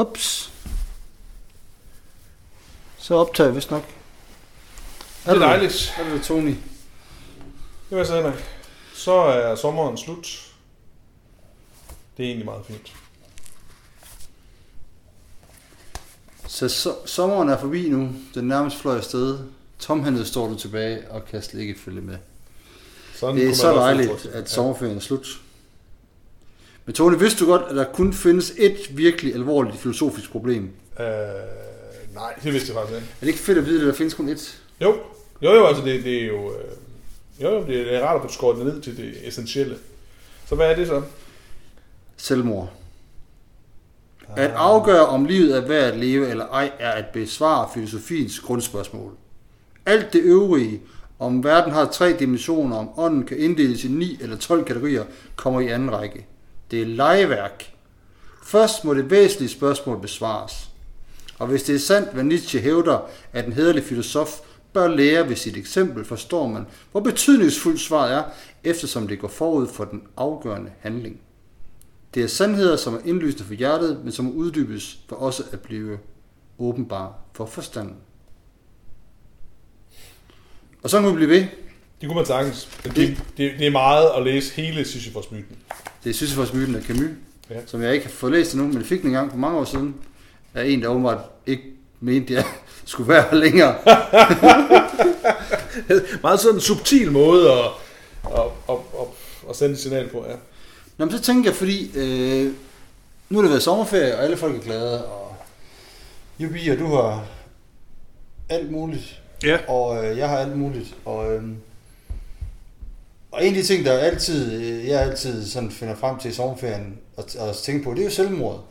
Ups. Så optager jeg vist nok. Det er dejligt. Er det Tony? Det var så Henrik. Så er sommeren slut. Det er egentlig meget fint. Så, så sommeren er forbi nu. Den nærmest fløj afsted. Tomhændet står du tilbage og kan slet ikke følge med. Sådan Det er så dejligt, at sommerferien er slut. Men Tony, vidste du godt, at der kun findes et virkelig alvorligt filosofisk problem? Øh, nej, det vidste jeg faktisk ikke. Er det ikke fedt at vide, at der findes kun et? Jo, jo, jo altså det, det er jo... Øh, jo, jo, det er rart at få skåret det ned til det essentielle. Så hvad er det så? Selvmord. At afgøre, om livet er værd at leve eller ej, er at besvare filosofiens grundspørgsmål. Alt det øvrige, om verden har tre dimensioner, om ånden kan inddeles i 9 eller 12 kategorier, kommer i anden række. Det er legeværk. Først må det væsentlige spørgsmål besvares. Og hvis det er sandt, hvad Nietzsche hævder, at en hederlig filosof bør lære ved sit eksempel, forstår man, hvor betydningsfuldt svaret er, eftersom det går forud for den afgørende handling. Det er sandheder, som er indlysende for hjertet, men som uddybes for også at blive åbenbare for forstanden. Og så kan vi blive ved. Det kunne man sagtens. Men det, det, det er meget at læse hele Sisyfos-myten. Det er Sisyfos-myten af Camus, Ja. som jeg ikke har fået læst endnu, men jeg fik den en gang for mange år siden, af en, der åbenbart ikke mente, jeg skulle være her længere. Meget sådan en subtil måde at, at, at, at, at sende et signal på, ja. Nå, men så tænker jeg, fordi øh, nu har det været sommerferie, og alle folk er glade, og Jubi, og du har alt muligt, Ja. og øh, jeg har alt muligt, og, øh, og en af de ting, der altid, øh, jeg altid sådan finder frem til i sommerferien, og, og tænke på, det er jo selvmord.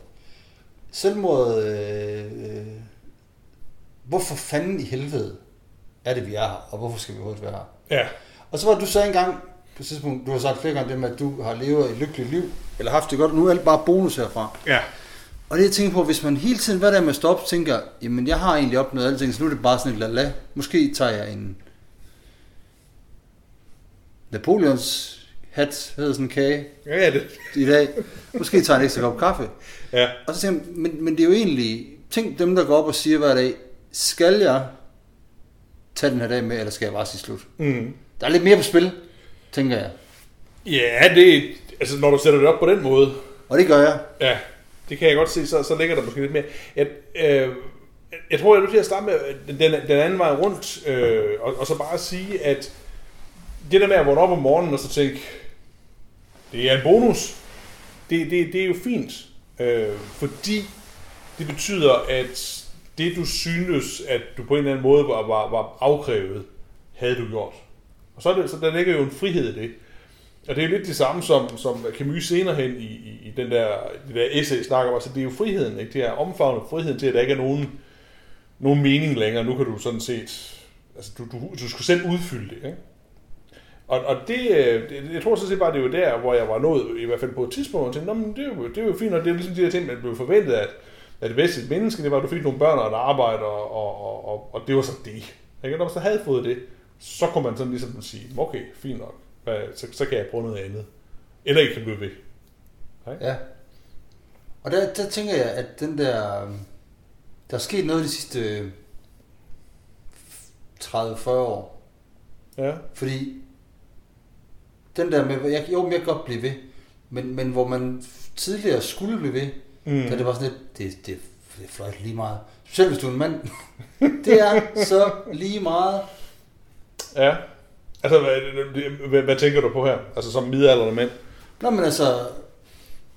Selvmord, øh, øh, hvorfor fanden i helvede er det, vi er her, og hvorfor skal vi overhovedet være her? Ja. Og så var du så engang, på et tidspunkt, du har sagt flere gange det med, at du har levet et lykkeligt liv, eller haft det godt, og nu er alt bare bonus herfra. Ja. Og det jeg tænker på, hvis man hele tiden hver dag med at stoppe, tænker, jamen jeg har egentlig opnået alting, så nu er det bare sådan et lala. Måske tager jeg en Napoleons hat, hedder sådan en kage, Ja, ja, det. i dag. Måske tager jeg en ekstra kop kaffe. Ja. Og så tænker jeg, men, men det er jo egentlig, tænk dem, der går op og siger hver dag, skal jeg tage den her dag med, eller skal jeg bare sige slut? Mm. Der er lidt mere på spil, tænker jeg. Ja, det altså når du sætter det op på den måde, Og det gør jeg. ja, det kan jeg godt se, så, så ligger der måske lidt mere. Jeg, øh, jeg tror, jeg er nødt til at starte med den, den anden vej rundt, øh, og, og så bare sige, at det der med at vågne op om morgenen og så tænke, det er en bonus, det, det, det er jo fint, øh, fordi det betyder, at det du synes, at du på en eller anden måde var, var, var afkrævet, havde du gjort. Og så, er det, så der ligger jo en frihed i det. Og det er jo lidt det samme, som, som Camus senere hen i, i, i den der, det der essay snakker om. Altså, det er jo friheden, ikke? Det er omfavnet friheden til, at der ikke er nogen, nogen mening længere. Nu kan du sådan set... Altså, du, du, du skal selv udfylde det, ikke? Og, og det, øh, det, jeg tror sådan set bare, det var der, hvor jeg var nået, i hvert fald på et tidspunkt, og tænkte, men det, er jo, det er jo fint, og det er ligesom de der ting, man blev forventet, at, at det bedste menneske, det var, at du fik nogle børn og et arbejde, og, og, og, og, det var så det. Ikke? Og når man så havde fået det, så kunne man sådan ligesom sige, okay, fint nok, Hvad, så, så kan jeg prøve noget andet. Eller ikke kan blive ved. Ja. Og der, der tænker jeg, at den der... Der er sket noget de sidste øh, 30-40 år. Ja. Fordi den der med, jeg, jo, men jeg kan godt blive ved, men, men hvor man tidligere skulle blive ved, Mm. da det var sådan lidt, det, det, det er fløjt lige meget. Selv hvis du er en mand. det er så lige meget. Ja. Altså, hvad, hvad, hvad, tænker du på her? Altså som midaldrende mænd? Nå, men altså,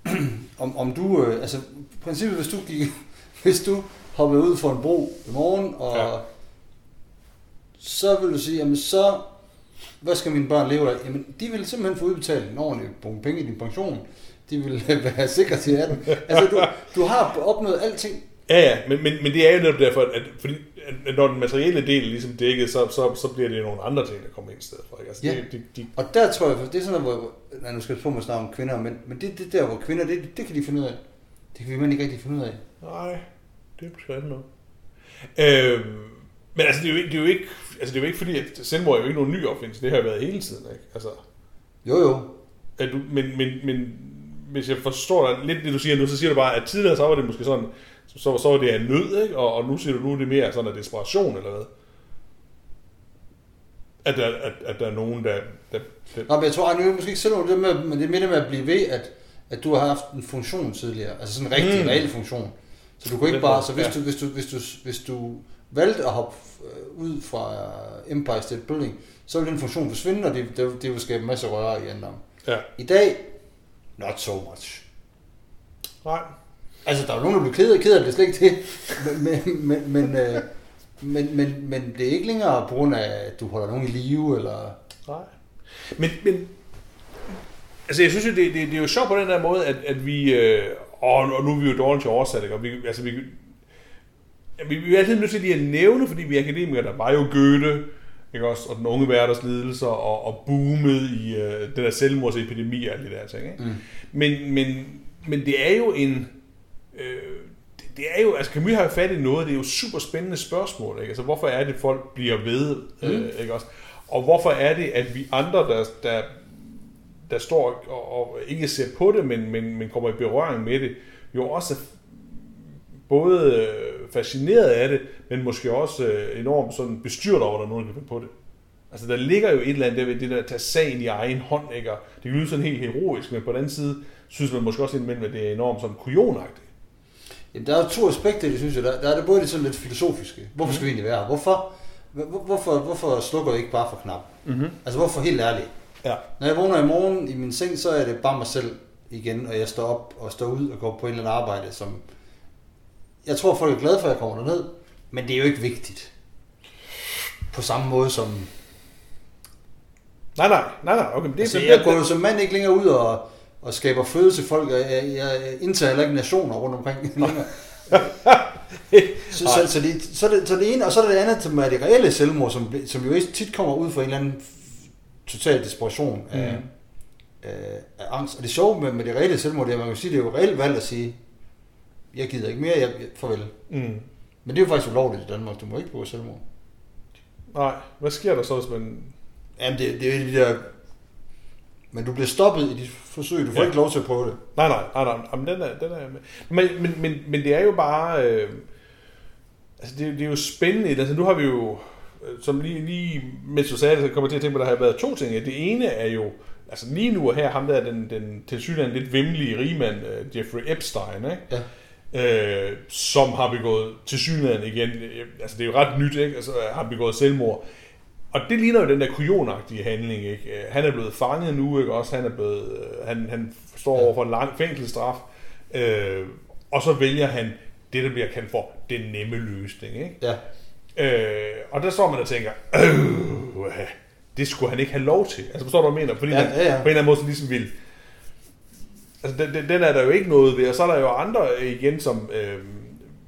om, om du, øh, altså, i princippet, hvis du gik, hvis du hoppede ud for en bro i morgen, og ja. så vil du sige, jamen så, hvad skal mine børn leve af? Jamen, de vil simpelthen få udbetalt en ordentlig penge i din pension. De vil være sikre til at den. Altså, du, du har opnået alting. Ja, ja, men, men, men det er jo netop derfor, at, fordi, at når den materielle del er ligesom dækket, så, så, så bliver det nogle andre ting, der kommer ind i stedet for. Ikke? Altså, Ja. det, de, de, Og der tror jeg, det er sådan noget, hvor, nej, nu skal jeg på med at snakke om kvinder mænd, men det, det der, hvor kvinder, det, det kan de finde ud af. Det kan vi mænd ikke rigtig finde ud af. nej, det er beskrevet noget. Øhm, men altså, det er, jo, ikke- det, er jo ikke, altså, det er jo ikke fordi, at selvmord er jo ikke nogen ny opfindelse. Det har jo været hele tiden, ikke? Altså, Jo, jo. at du, men, men, men, hvis jeg forstår dig lidt det, du siger nu, så siger du bare, at tidligere så var det måske sådan, så, så var det af nød, ikke? Og, og nu siger du, nu er det mere sådan af desperation, eller hvad? At der, at, at der er nogen, der... der, der Nå, men jeg tror, at nu er måske ikke selv det med, men det er mere med at blive ved, at, at du har haft en funktion tidligere. Altså sådan en rigtig, Mm. reel funktion. Så du kunne ikke bare, så hvis, ja. du, hvis, du, hvis, du, hvis du valgte at hoppe øh, ud fra Empire State Building, så ville den funktion forsvinde, og det, det, det ville skabe en masse røre i anden ja. I dag, not so much. Nej. Altså, der er jo nogen, der bliver ked af, ked af det, slet ikke det. Men, men, men, men, øh, men, men, men det er ikke længere på grund af, at du holder nogen i live, eller... Nej. Men, men altså jeg synes jo, det, det, det er jo sjovt på den der måde, at, at vi, øh, og, og nu er vi jo dårlige til at oversætte, ikke? og vi, altså vi, vi, vi er altid nødt til lige at nævne, fordi vi er akademikere, der var jo Goethe, ikke også, og den unge hverders lidelser, og, og boomet i øh, den der selvmordsepidemi og alle de der ting. Ikke? Mm. Men, men, men det er jo en... Øh, det, det er jo, altså Camus har jo fat i noget, det er jo super spændende spørgsmål, ikke? Altså hvorfor er det, folk bliver ved, øh, Mm. ikke også? Og hvorfor er det, at vi andre, der, der, der står og, og ikke ser på det, men, men, men kommer i berøring med det, jo også både øh, fascineret af det, men måske også øh, enormt sådan bestyrt over, at der er nogen, kan finde på det. Altså, der ligger jo et eller andet der ved det der at tage sagen i egen hånd, ikke? Og det kan lyde sådan helt heroisk, men på den anden side, synes man måske også indimellem, at det er enormt sådan kujonagtigt. Jamen, der er to aspekter, det synes jeg. Der, der er det både det sådan lidt filosofiske. Hvorfor skal vi egentlig være her? Hvorfor, hvor, hvorfor, hvorfor slukker jeg ikke bare for knap? Mm-hmm. Altså, hvorfor helt ærligt? Ja. Når jeg vågner i morgen i min seng, så er det bare mig selv igen, og jeg står op og står ud og går på en eller anden arbejde, som... Jeg tror, folk er glade for, at jeg kommer derned, men det er jo ikke vigtigt. På samme måde som... Nej, nej, nej, nej, okay, men det Altså, det, jeg går jo som mand ikke længere ud og, og skaber føde til folk, og jeg, jeg indtager heller ikke nationer rundt omkring længere. Så, så, så, det, så, det, så det ene, og så er det andet, som er det reelle selvmord, som, som jo tit kommer ud fra en eller anden total desperation af, mm. af, af angst. Og det sjove med, med det reelle selvmord, det er, at man kan sige, det er jo reelt valg at sige, jeg gider ikke mere, jeg, jeg farvel. Mm. Men det er jo faktisk ulovligt i Danmark, du må ikke begå selvmord. Nej, hvad sker der så, hvis man... Jamen, det, det er jo de der... Men du bliver stoppet i dit forsøg, du får Ja. ikke lov til at prøve det. Nej, nej, nej, nej, Jamen, den er, den er. Men, men, men, men det er jo bare... Øh, altså, det, det er jo spændende. Altså, nu har vi jo... øh, Som lige, lige mens du sagde det, så kommer jeg til at tænke på, at der har været to ting. Det ene er jo... Altså lige nu og her, ham der, den, den tilsyneladende lidt vemmelige rigmand, øh, Jeffrey Epstein, ikke? Ja. Øh, som har begået til synligheden igen, øh, altså det er jo ret nyt, ikke? Altså, har begået selvmord. Og det ligner jo den der kujonagtige handling, ikke? Øh, Han er blevet fanget nu, ikke? Også han er blevet, øh, han, han står over for en lang fængselsstraf, øh, og så vælger han det, der bliver kaldt for den nemme løsning, ikke? Ja. Øh, og der står man og tænker, øh, det skulle han ikke have lov til. Altså forstår du, hvad jeg mener? Fordi Ja, han ja, ja. på en eller anden måde ligesom vil... Altså den, den, den er der jo ikke noget ved, og så er der jo andre igen, som... Øh,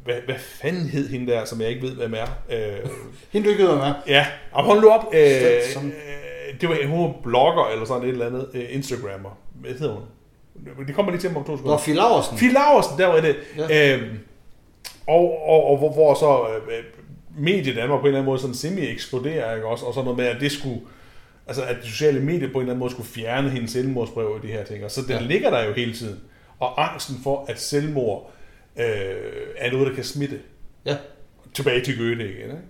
hvad, hvad fanden hed hende der, som jeg ikke ved, hvem er? Øh, Hende du ikke ved, hvad med. ja, og hold nu op. Øh, Som- øh, det var hun var blogger eller sådan et eller andet. Øh, Instagrammer. Hvad hedder hun? Det kommer lige til mig om to Nå, sekunder. Fie Laursen. Fie Laursen, der var det. Ja. Øhm, og, og, og hvor, hvor så øh, mediet Danmark på en eller anden måde sådan semi-eksploderer, ikke også? Og sådan noget med, at det skulle, altså at de sociale medier på en eller anden måde skulle fjerne hendes selvmordsbrev og de her ting. Og så den ja. Ligger der jo hele tiden. Og angsten for, at selvmord øh, er noget, der kan smitte. Ja. Tilbage til Goethe igen, ikke?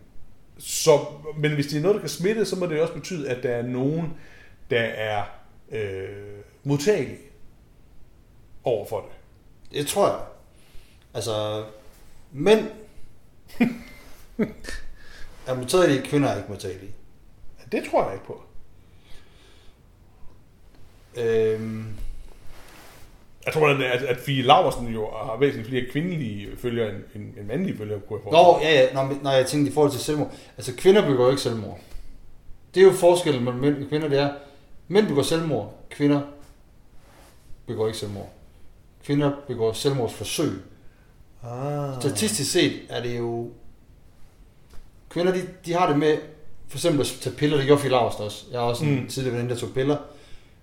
Så, men hvis det er noget, der kan smitte, så må det også betyde, at der er nogen, der er øh, modtagelige over for det. Det tror jeg. Altså, mænd er modtagelige, kvinder er ikke modtagelige. Det tror jeg ikke på. Øhm, Jeg tror, at, at, at Fie Laversen jo har væsentligt flere kvindelige følgere end, end, end mandlige følgere, kunne jeg Nå, ja, ja. Nå, men, når jeg tænkte i forhold til selvmord. Altså, kvinder begår ikke selvmord. Det er jo forskellen mellem mænd og kvinder, det er, mænd begår selvmord, kvinder begår ikke selvmord. Kvinder begår selvmordsforsøg. Ah. Statistisk set er det jo... Kvinder, de, de har det med, for eksempel at tage piller, det gjorde Fie Laursen også. Jeg har også en Mm. mm. tidligere veninde, der tog piller.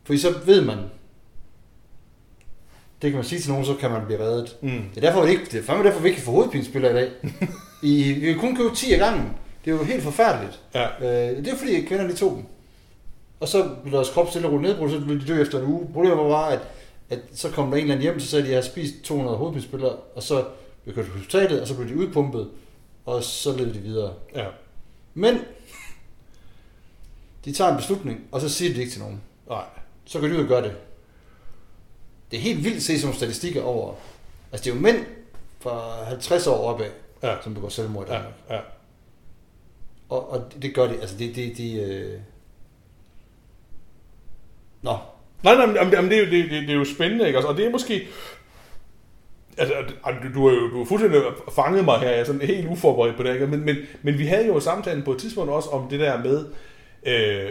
Fordi så ved man, det kan man sige til nogen, så kan man blive reddet. Mm. Det er derfor, vi ikke, det er fandme derfor, vi ikke kan få hovedpinespiller i dag. I, vi kan kun købe 10 af gangen. Det er jo helt forfærdeligt. Ja. Øh, det er fordi, kvinderne de tog dem. Og så blev deres krop stille og roligt nedbrudt, så ville de dø efter en uge. Problemet var bare, at, at så kom der en eller anden hjem, så sagde de, at jeg har spist 200 hovedpinespillere, og så blev kørt på hospitalet, og så blev de udpumpet, og så levede de videre. Ja. Men de tager en beslutning, og så siger de det ikke til nogen. Nej. Så går de ud og gør det. Det er helt vildt at se sådan nogle statistikker over. Altså det er jo mænd fra 50 år opad, Ja. som begår selvmord Ja, ja. Og, og det gør de, altså det, det, de, øh... Nå, Nej, nej, men jamen, det, er jo, det, det, det er jo spændende, ikke? også? Og det er måske... Altså, du, du, er jo du har fuldstændig fanget mig her, jeg er sådan helt uforberedt på det, ikke? Men, men, men vi havde jo samtalen på et tidspunkt også om det der med, øh,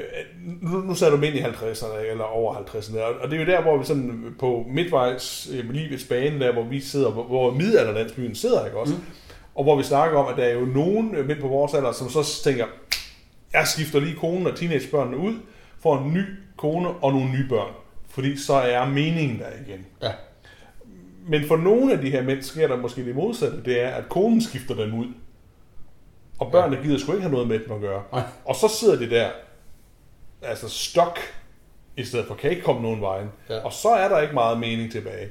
nu, nu sad du ind i 50'erne, eller over 50'erne, og, og det er jo der, hvor vi sådan på midtvejs øh, livets bane, der hvor vi sidder, hvor, hvor middelalderlandsbyen sidder, ikke også? Mm. Og hvor vi snakker om, at der er jo nogen øh, midt på vores alder, som så tænker, jeg skifter lige konen og teenagebørnene ud, får en ny kone og nogle nye børn. Fordi så er meningen der igen. ja. Men for nogle af de her mænd sker der måske det modsatte. Det er, at konen skifter dem ud. Og børnene gider sgu ikke have noget med dem at gøre. Nej. Og så sidder de der, altså stok, i stedet for kan ikke komme nogen vejen. Ja. Og så er der ikke meget mening tilbage.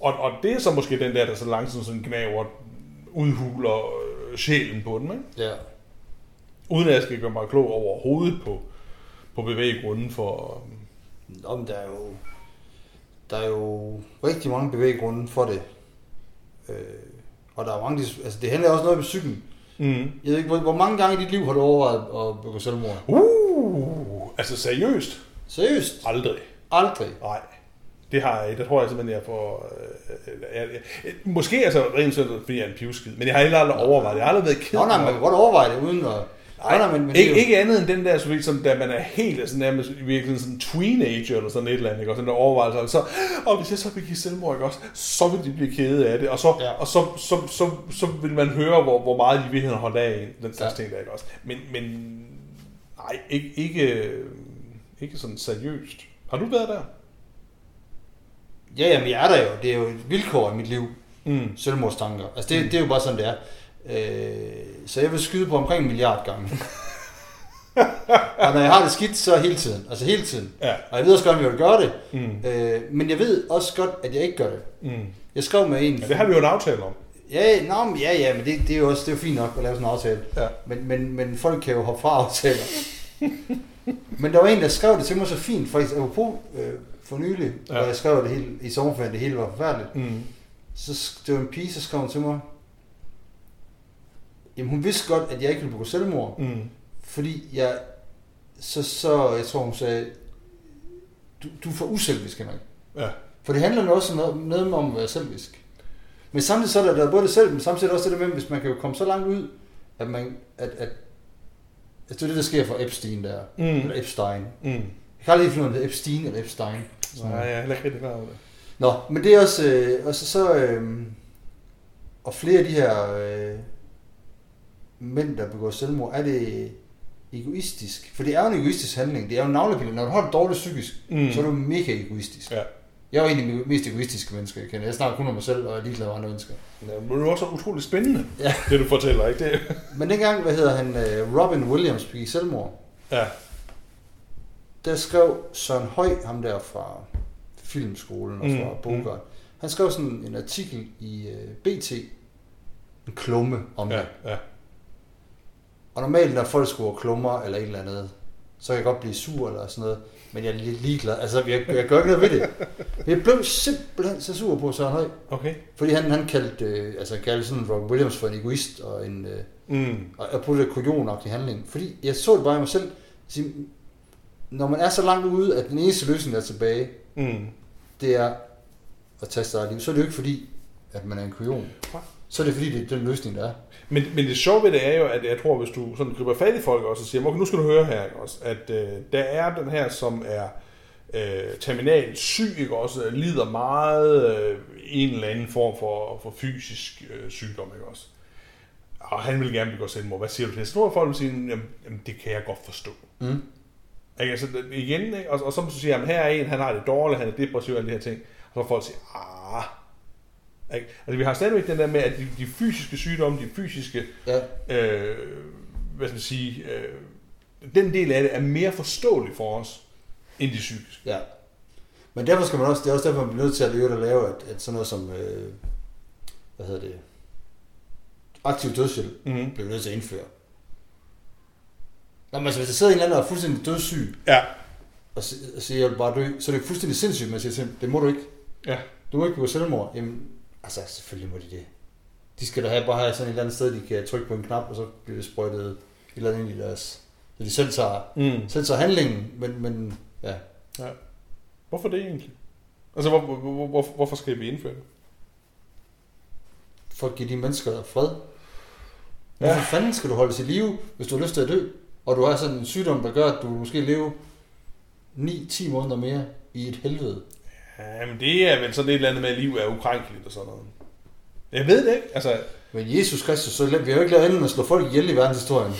Og, og det er så måske den der, der så langsomt sådan gnaver, udhuler øh, sjælen på den. Ikke? Ja. Uden at jeg skal gøre mig klog over hovedet på, på bevæggrunden for... Nå, men der er jo, der er jo rigtig mange bevæggrunde for det. Øh, og der er mange, altså det handler også noget med psyken. Mm. Jeg ved ikke, hvor, hvor mange gange i dit liv har du overvejet at begå selvmord? Uh, altså seriøst? Seriøst? Aldrig. Aldrig. Nej. Det har jeg, det tror jeg simpelthen, jeg får... Øh, jeg, jeg, måske altså rent sådan, fordi jeg er en pivskid, men jeg har heller aldrig overvejet det. Jeg har aldrig været ked Nå, nej, man kan godt overveje det, uden at... Nej, nej, men, men ikke, jo- ikke andet end den der, så, som, da man er helt altså, nærmest virkelig sådan en teenager eller sådan et eller andet, ikke? og sådan der overvejelse, så, og hvis jeg så vil give selvmord, ikke også, så vil de blive kede af det, og så, Ja. og så, så, så, så, vil man høre, hvor, hvor meget de virkeligheden holder af en, den slags Ja. ting der, ikke også. Men, men nej, ikke, ikke, ikke sådan seriøst. Har du været der? Ja, jamen jeg er der jo. Det er jo et vilkår i mit liv. Mm. Selvmordstanker. Altså det, det er jo bare sådan, det er. Øh, så jeg vil skyde på omkring en milliard gange. og når jeg har det skidt, så hele tiden. Altså hele tiden. Ja. Og jeg ved også godt, at jeg vil gøre det. Mm. Øh, men jeg ved også godt, at jeg ikke gør det. Mm. Jeg skrev med en... Ja, det har vi jo en aftale om. Ja, nå, men ja, ja, men det, det er jo også det er jo fint nok at lave sådan en aftale. Ja. Men, men, men folk kan jo hoppe fra aftaler. men der var en, der skrev det til mig så fint, faktisk apropos øh, for nylig, ja. Hvor jeg skrev det hele i sommerferien, det hele var forfærdeligt. Mm. Så det var en pige, så skrev hun til mig, jamen hun vidste godt, at jeg ikke ville begå selvmord, Mm. fordi jeg, så, så jeg tror hun sagde, du, du er for uselvisk, Henrik. Ja. For det handler jo også noget, noget om at være selvisk. Men samtidig så er der, der er både det selv, men samtidig også det med, hvis man kan jo komme så langt ud, at man, at, at, at det er det, der sker for Epstein der, Mm. eller Epstein. Mm. Jeg kan aldrig finde ud af, det Epstein eller Epstein. Nej, jeg er heller ikke rigtig klar over det. Nå, men det er også, øh, og så, så øh, og flere af de her øh, mænd, der begår selvmord, er det egoistisk? For det er jo en egoistisk handling. Det er jo en. Når du har det dårligt psykisk, mm. Mm. så er du mega egoistisk. Ja. Jeg er jo de mest egoistiske mennesker, jeg kender. Jeg snakker kun om mig selv, og er ligeglad med andre mennesker. Ja, men det er også utroligt spændende, Ja. det du fortæller, ikke? Det, Men dengang, hvad hedder han, øh, Robin Williams begik selvmord, ja. der skrev Søren Høj, ham der fra filmskolen og Mm, fra Bogart, han skrev sådan en artikel i uh, BT, en klumme om Ja, det. ja. Og normalt, når folk skriver klummer eller et eller andet, så kan jeg godt blive sur eller sådan noget, men jeg er lidt ligeglad. Altså, jeg, jeg gør ikke noget ved det. Men jeg blev simpelthen så sur på Søren Høj, Okay. fordi han, han kaldte, øh, altså, han kaldte sådan Robin Williams for en egoist og en... Øh, Mm. og jeg på det kujonagtige handling. Fordi jeg så det bare i mig selv. Sige, Når man er så langt ude, at den eneste løsning, der er tilbage, Mm. det er at tage sig af liv, så er det jo ikke fordi, at man er en kujon. Så er det fordi, det er den løsning, der er. Men, men det sjove ved det er jo, at jeg tror, hvis du sådan griber fat i folk også og siger, okay, nu skal du høre her, ikke også, at øh, der er den her, som er øh, terminalt syg, ikke også, lider meget øh, en eller anden form for, for fysisk øh, sygdom, ikke også. Og han vil gerne begå selvmord. Hvad siger du til det? Så tror jeg, folk vil sige, jamen, jamen, det kan jeg godt forstå. Mm. Ikke? Altså, igen, ikke? Og, og så så siger jeg, her er en, han har det dårligt, han er depressiv og alle de her ting. Og så folk siger, ah. Ikke? Altså, vi har stadigvæk den der med, at de, de fysiske sygdomme, de fysiske, Ja. øh, hvad skal man sige, øh, den del af det er mere forståelig for os, end de psykiske. ja. Men derfor skal man også, det er også derfor, man bliver nødt til at leve og lave, at, at sådan noget som, øh, hvad hedder det, aktiv dødshjælp, Mm-hmm. bliver nødt til at indføre. Nå, men altså, hvis der sidder en eller anden, der er fuldstændig dødssyg, Ja. og si- og siger, jeg vil bare dø, så er det fuldstændig sindssygt, man siger til det må du ikke. Ja. Du må ikke begå selvmord. Jamen, altså, selvfølgelig må de det. De skal da have, bare have sådan et eller andet sted, de kan trykke på en knap, og så bliver det sprøjtet et eller andet ind i deres... Så de selv tager, Mm. selv tager handlingen, men, men ja. Hvorfor det egentlig? Altså, hvor, hvor, hvor, hvor, hvorfor skal vi indføre det? For at give de mennesker fred. Ja. Hvorfor fanden skal du holde i live, hvis du har lyst til at dø? Og du har sådan en sygdom, der gør, at du måske lever 9-10 måneder mere i et helvede. Ja, men det er vel sådan et eller andet med, at liv er ukrænkeligt og sådan noget. Jeg ved det ikke. Altså, Men Jesus Kristus, så vi har jo ikke lavet andet end at slå folk ihjel i verdenshistorien.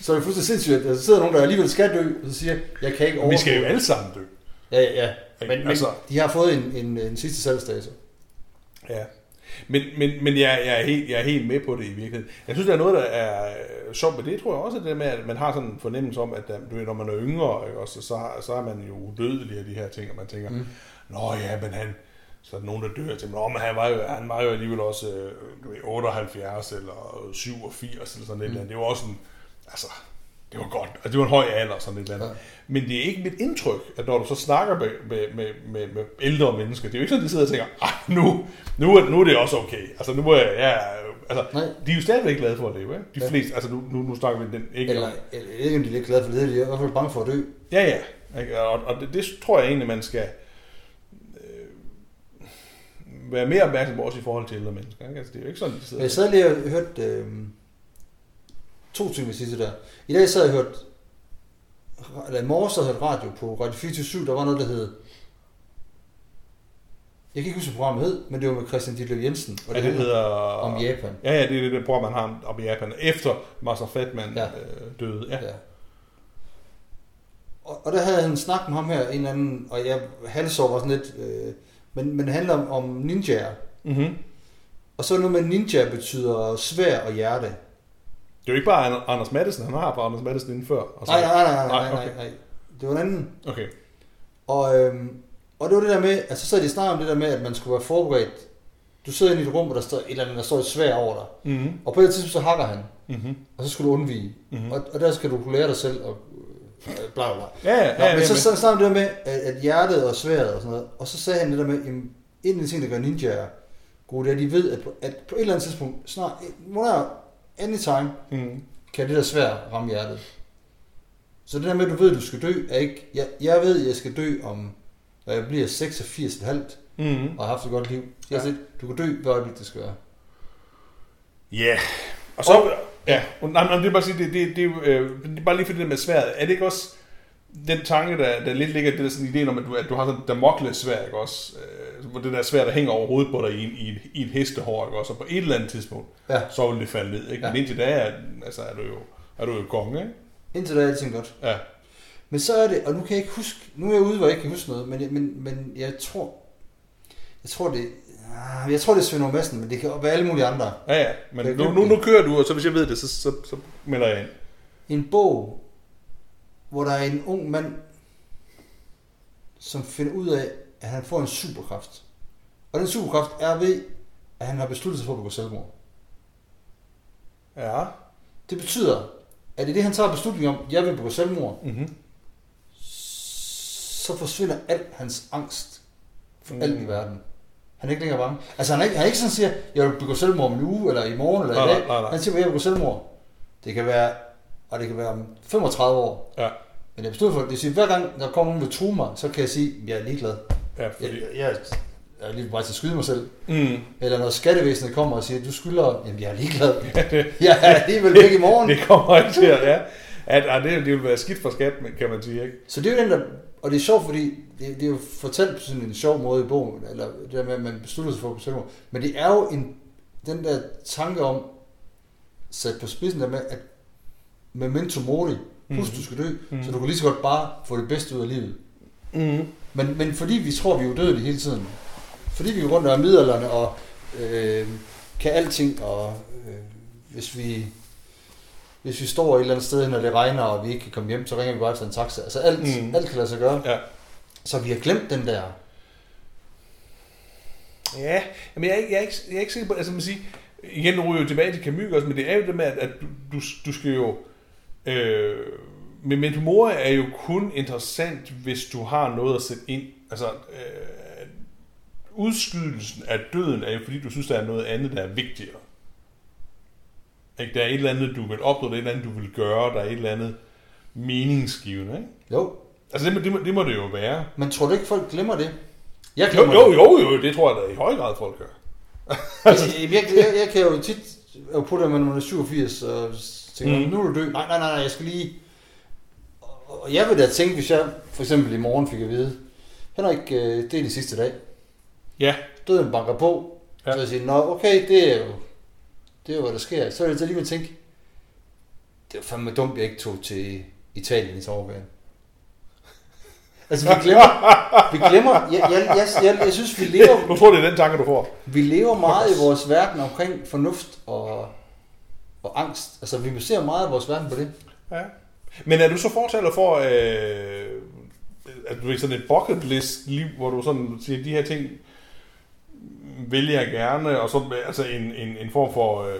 Så er det fuldstændig sindssygt, at der sidder nogen, der alligevel skal dø, og så siger, jeg kan ikke vi skal jo alle sammen dø. Ja, ja, ja. Men, men Altså- de har fået en, en, en sidste salgsdato. Ja. Men, men, men jeg, jeg, er helt, jeg er helt med på det i virkeligheden. Jeg synes, der er noget, der er øh, sjovt med det, tror jeg også, det der med, at man har sådan en fornemmelse om, at du ved, når man er yngre, ikke, også, så, så er man jo udødelig af de her ting, og man tænker, mm. Nå ja, men han, så er der nogen, der dør til, men han var jo, han var jo alligevel også øh, du ved, 78 eller 87 eller sådan mm. et eller andet. Det var også en, altså, det var godt, altså, det var en høj alder, sådan et eller andet. Ja. Men det er ikke mit indtryk, at når du så snakker med, med, med, med, med ældre mennesker, det er jo ikke sådan, de sidder og tænker, "Ej, nu, nu, er, nu er det også okay. Altså, nu er jeg, ja, altså, Nej. de er jo stadigvæk glade for at leve, ikke? De Ja. fleste, altså nu, nu, nu snakker vi den ikke Eller, eller ikke, om de er glade for det, de er i hvert fald bange for at dø. Ja, ja. Ikke? Og, og det, det, tror jeg egentlig, man skal være mere opmærksom på også i forhold til ældre mennesker. Ikke? Altså, det er jo ikke sådan, de sidder... Jeg sad lige og hørte øh, to ved sidste der. I dag sad jeg og hørte, eller i morges havde jeg hørt radio på Radio 24 der var noget, der hed, jeg kan ikke huske, hvad programmet hed, men det var med Christian Ditlev Jensen, og ja, det hedder... om Japan. Ja, ja, det er det, det program, man har om Japan, efter Master Fatman Ja. ja. øh, døde. Ja. Ja. Og, og der havde han en snak med ham her, en eller anden, og jeg halsår var sådan lidt, øh, men, men det handler om, om ninjaer. Mm-hmm. Og så noget med ninja betyder svær og hjerte. Det er jo ikke bare Ander- Anders Madsen, han har bare Anders Madsen inden før. Og så- Nej, nej, nej, nej, nej, Nej, okay. nej. Det var en anden. Okay. Og, øhm, og det var det der med, altså så er de snart om det der med, at man skulle være forberedt. Du sidder inde i et rum, hvor der står et eller andet, der står et svær over dig. Mm-hmm. Og på et tidspunkt så hakker han, Mm-hmm. og så skulle du undvige. Mhm. Og, og der skal du kunne lære dig selv, øh, bla bla. Ja, ja, Nå, ja, men ja, så, så snakkede det der med, at, at hjertet og sværet og sådan noget. Og så sagde han det der med, at en af de ting, der gør ninjaer gode, det er, at de ved, at på, at på et eller andet tidspunkt, snart, whatever, anytime, Mm. kan det der svær ramme hjertet. Så det der med, at du ved, at du skal dø, er ikke... Jeg, jeg ved, at jeg skal dø om, når jeg bliver 86,5 Mm. og har haft et godt liv. Jeg Ja. set, du kan dø, øjeblik det skal være. Ja. Og så... Ja, nej, nej, det er bare sige, det, det, det, øh, det er bare lige for det der med sværet. Er det ikke også den tanke, der, der lidt ligger, det der sådan ideen om, at du, at du har sådan et Damokles svær, ikke også? Øh, hvor det der svær, der hænger over hovedet på dig i i i en hestehår, ikke også? Og på et eller andet tidspunkt, Ja. så vil det falde ned, ikke? Ja. Men indtil da er, altså, er du jo, er du jo konge, ikke? Indtil da er alting godt. Ja. Men så er det, og nu kan jeg ikke huske, nu er jeg ude, hvor jeg ikke kan huske noget, men, men, men jeg tror, jeg tror det, jeg tror det er Svend Madsen, men det kan være alle mulige andre. Ja, ja. Men nu, nu, nu kører du, og så hvis jeg ved det, så, så, så melder jeg ind. En bog, hvor der er en ung mand, som finder ud af, at han får en superkraft. Og den superkraft er ved, at han har besluttet sig for at begå selvmord. Ja. Det betyder, at i det han tager beslutning om, jeg vil begå selvmord, Mm-hmm. så forsvinder al hans angst for Mm. alt i verden. Han er ikke længere bange. Altså han er ikke, han er ikke sådan siger, jeg vil begå selvmord om en uge, eller i morgen, eller Nej, i dag. nej, nej. Han siger, jeg vil begå selvmord. Det kan være, og det kan være om 35 år. Ja. Men jeg bestod for, det vil sige, hver gang der kommer nogen, der truer mig, så kan jeg sige, jeg er ligeglad. Ja, Jeg, fordi... jeg, jeg er lige på vej til at skyde mig selv. Mm. Eller når skattevæsenet kommer og siger, du skylder, jamen jeg er ligeglad. Ja, det, Jeg er alligevel væk i morgen. det kommer ikke til. Ja. At, at det, det vil være skidt for skat, kan man sige, ikke? Så det er jo den der, og det er sjovt, fordi det, det er jo fortalt på sådan en sjov måde i bogen, eller det der med, at man beslutter sig for at selvmord. Men det er jo en, den der tanke om, sat på spidsen der med, at memento mori, husk Mhm. du skal dø, Mhm. så du kan lige så godt bare få det bedste ud af livet. Mm. Men, men fordi vi tror, vi er udødelige hele tiden, fordi vi går rundt og er middelalderne og øh, kan alting, og øh, hvis vi hvis vi står et eller andet sted, når det regner, og vi ikke kan komme hjem, så ringer vi bare til en taxa. Altså alt, Mm. alt kan lade sig gøre. Ja. Så vi har glemt den der Ja, men jeg er, ikke, jeg, er ikke, jeg er ikke sikker på, altså man siger, igen nu jo tilbage til Camus også, men det er jo det med, at, at du, du, skal jo, øh, men Mori er jo kun interessant, hvis du har noget at sætte ind. Altså, øh, udskydelsen af døden er jo fordi, du synes, der er noget andet, der er vigtigere. Ikke? Der er et eller andet, du vil opnå, der er et eller andet, du vil gøre, der er et eller andet meningsgivende. Ikke? Jo. Altså, det det, det må det jo være. Men tror du ikke, folk glemmer det? Jeg Jo, glemmer jo, det. jo, jo, det tror jeg da i høj grad, folk gør. Altså, jeg, jeg, jeg, jeg kan jo tit jeg putte med nummer 87 og tænke, Mm. nu er du død. Nej, nej, nej, nej, jeg skal lige... Og jeg vil da tænke, hvis jeg for eksempel i morgen fik at vide, Henrik, øh, det er din sidste dag. Ja, Døden banker på. Ja. Så jeg siger, nå, okay, det er jo, det er jo, hvad der sker. Så vil jeg så alligevel tænke, det var fandme dumt, jeg ikke tog til Italien i sommerferien. Altså, vi glemmer, vi glemmer, jeg, jeg, jeg, jeg, jeg synes, vi lever, nu tror jeg, det er den tanke, du får. vi lever meget i vores verden omkring fornuft og, og angst. Altså, vi baserer meget af vores verden på det. Ja. Men er du så fortaler for, øh, at du er sådan et bucket list liv, hvor du sådan siger, de her ting vælger jeg gerne, og så altså en, en, en form for, øh,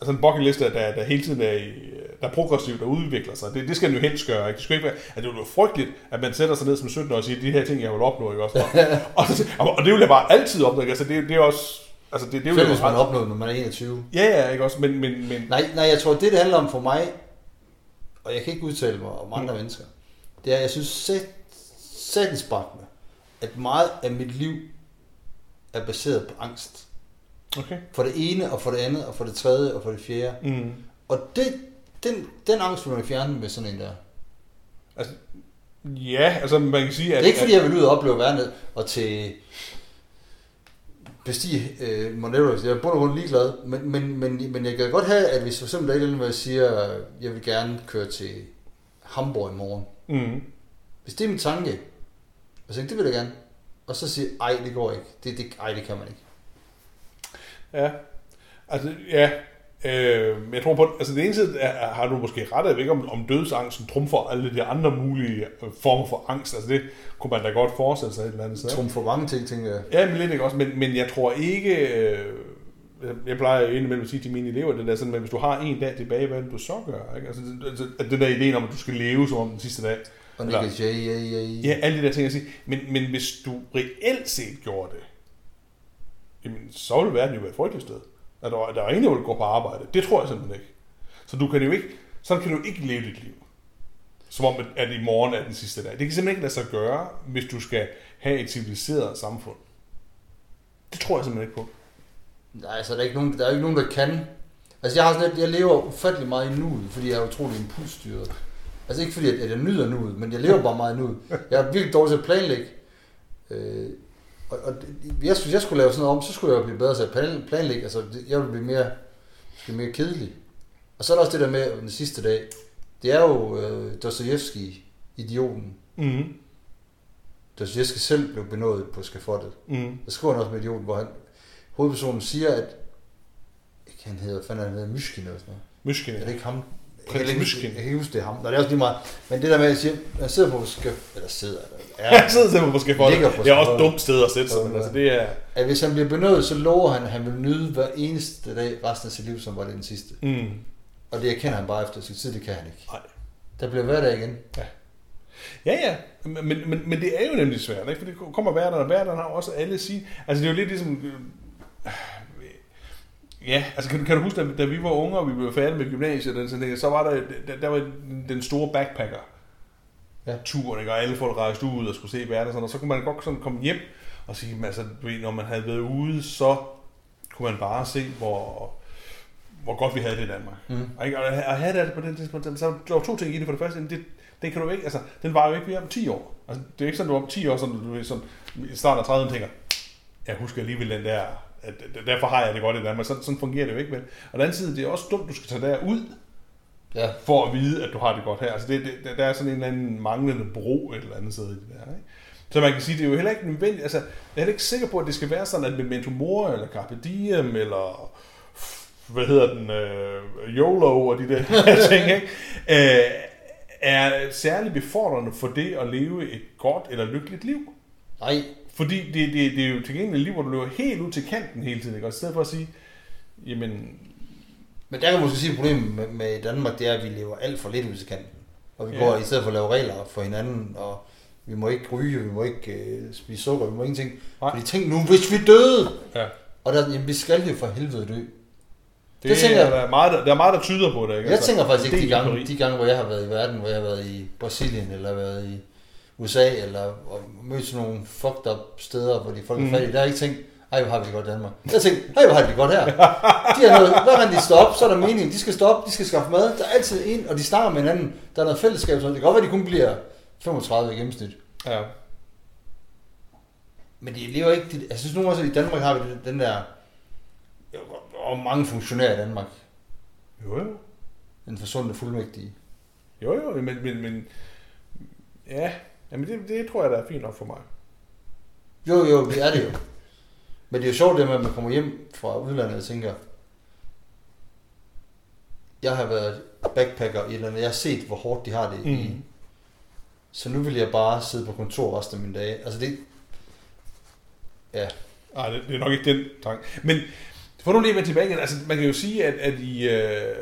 altså en bucket list, der, der hele tiden er, i, der er progressivt og udvikler sig. Det, det skal den jo helst gøre. Ikke? Det skal ikke være, at det er jo frygteligt, at man sætter sig ned som 17 år og siger, de her ting, jeg vil opnå, ikke også? og, og, og, det vil jeg bare altid opnå. ikke? Altså, det, det er også, altså det, det vil Selv jeg hvis man ret- opnået, når man er 21. Ja, ja, ikke også? Men, men, men Nej, nej, jeg tror, det det handler om for mig, og jeg kan ikke udtale mig om andre mm. mennesker, det er, jeg synes sæt, satans bakke med, at meget af mit liv er baseret på angst. okay. For det ene, og for det andet, og for det tredje, og for det fjerde. Mm. Og det, den, den angst vil man fjerne med sådan en der. Altså, ja, altså man kan sige, Det at... er ikke fordi, jeg vil ud og opleve verden og til bestige øh, Mount Everest. Jeg er bund og grund ligeglad, men, men, men, men jeg kan godt have, at hvis for eksempel der er et eller andet, siger, jeg vil gerne køre til Hamburg i morgen. Mm. Hvis det er min tanke, og så tænker, det vil jeg gerne. Og så siger ej, det går ikke. Det, det, ej, det kan man ikke. Ja, altså, ja. Øh, jeg tror på, altså det ene side er, har du måske ret, jeg ved ikke om, om dødsangsten trumfer alle de andre mulige øh, former for angst. Altså det kunne man da godt forestille sig et eller andet sted. Trum for mange ting, tænker jeg. Ja, men lidt ikke også, men, men jeg tror ikke, øh, jeg plejer indimellem at sige til mine elever, det der sådan, at hvis du har en dag tilbage, hvad vil du så gøre? Ikke? Altså, altså, den der ideen om, at du skal leve som om den sidste dag. Og Eller- J, ja, ja, ja. Alle de der ting, jeg siger. Men, men hvis du reelt set gjorde det, jamen, så ville verden jo være et frygteligt sted. At der, der er ingen, der vil gå på arbejde. Det tror jeg simpelthen ikke. Så du kan jo ikke, sådan kan du ikke leve dit liv. Som om, at- i morgen er den sidste dag. Det kan simpelthen ikke lade sig gøre, hvis du skal have et civiliseret samfund. Det tror jeg simpelthen ikke på. Nej, altså, der er, ikke nogen, der er ikke nogen, der kan. Altså, jeg, har sådan lidt, jeg lever ufattelig meget i nuet, fordi jeg er utrolig impulsstyret. Altså, ikke fordi, at jeg nyder nuet, men jeg lever bare meget nuet. Jeg er virkelig dårlig til at planlægge. Øh, og, og jeg, hvis jeg skulle lave sådan noget om, så skulle jeg blive bedre til at plan- planlægge. Altså, jeg ville blive mere, blive mere kedelig. Og så er der også det der med den sidste dag. Det er jo øh, Dostoyevsky, idioten. Mm. Dostoyevsky selv blev benådet på skafottet. Mm. Der skriver han også med idioten, hvor han, hovedpersonen siger, at ikke han hedder, fanden han hedder, Myshkin eller sådan noget. Myshkin. Er det ikke ham? Jeg Prins Myshkin. jeg kan huske, det er ham. Nå, det er også lige meget. Men det der med, at jeg siger, han sidder på skaf, eller sidder, eller, Ja, er, sidder simpelthen måske for det. på Det er også et dumt sted at sætte sig, men altså det er... at hvis han bliver benådet, så lover han, at han vil nyde hver eneste dag resten af sit liv, som var det den sidste. Mm. Og det erkender han bare efter sin tid, det kan han ikke. Nej. Der bliver hverdag igen. Ja, ja, men, men, men, men det er jo nemlig svært, ikke? for det kommer hverdagen, og hverdagen har også alle sige. Altså det er jo lidt ligesom... Ja, altså kan, du- kan du huske, da, da vi var unge, og vi blev færdige med gymnasiet, og sådan, noget, så var der, der, der var den store backpacker Ja. turen, ikke? og alle folk rejste ud og skulle se verden, og, sådan, og så kunne man godt sådan komme hjem og sige, altså, når man havde været ude, så kunne man bare se, hvor, hvor godt vi havde det i Danmark. Mm. Ikke? Og at have det på den tidspunkt, så der var to ting i det. For det første, det, det kan du ikke, altså, den var jo ikke mere om 10 år. Altså, det er ikke sådan, du om 10 år, sådan, du ved, sådan, i starten af 30'erne tænker, jeg husker alligevel den der, at derfor har jeg det godt i Danmark. Sådan, sådan fungerer det jo ikke, vel? Og den anden side, det er også dumt, du skal tage derud, Ja. for at vide, at du har det godt her. Altså, det, det, der er sådan en eller anden manglende bro et eller andet sted i det der, ikke? Så man kan sige, det er jo heller ikke nødvendigt, altså, jeg er heller ikke sikker på, at det skal være sådan, at Memento Mori, eller Carpe Diem, eller hvad hedder den, øh, YOLO og de der ting, ikke? Øh, er særlig befordrende for det at leve et godt eller lykkeligt liv. Nej, Fordi det, det, det er jo tilgængeligt liv, hvor du løber helt ud til kanten hele tiden, ikke? Og i stedet for at sige, jamen, Men der kan man måske sige, at problemet med, med Danmark, det er, at vi lever alt for lidt ud til kanten. Og vi Ja. går i stedet for at lave regler for hinanden, og vi må ikke ryge, vi må ikke øh, spise sukker, vi må ingenting. Nej. Fordi tænk nu, hvis vi døde, ja. og der, jamen, vi skal jo for helvede dø. Det, Det tænker er, jeg- der, er meget, der, er meget, der tyder på det, ikke? Jeg tænker faktisk ikke de gange, de gange, hvor jeg har været i verden, hvor jeg har været i Brasilien, eller været i USA, eller mødt sådan nogle fucked up steder, hvor de folk er Mm. fattige. Der har jeg ikke tænkt, ej, hvor har vi det godt i Danmark. Jeg har tænkt, ej, hvor har de det godt her. De har noget, hver gang de står op, så er der mening. De skal stå op, de skal skaffe mad. Der er altid en, og de snakker med hinanden. Der er noget fællesskab, så det kan godt være, de kun bliver 35 i gennemsnit. Ja. Men de lever ikke... De, jeg synes nogle gange, at i Danmark har vi den- den der... Og mange funktionærer i Danmark. Jo, jo. Den forsundne fuldmægtige. Jo, jo, men, men, men ja, jamen det, det tror jeg, der er fint nok for mig. Jo, jo, det er det jo. Men det er jo sjovt det med, at man kommer hjem fra udlandet og tænker, jeg har været backpacker i et eller andet, jeg har set, hvor hårdt de har det mm. i. Så nu vil jeg bare sidde på kontor resten af mine dage. Altså det, ja, Nej, det, det er nok ikke den tanke. Men for nu lige at tilbage igen, altså man kan jo sige, at, at i, øh,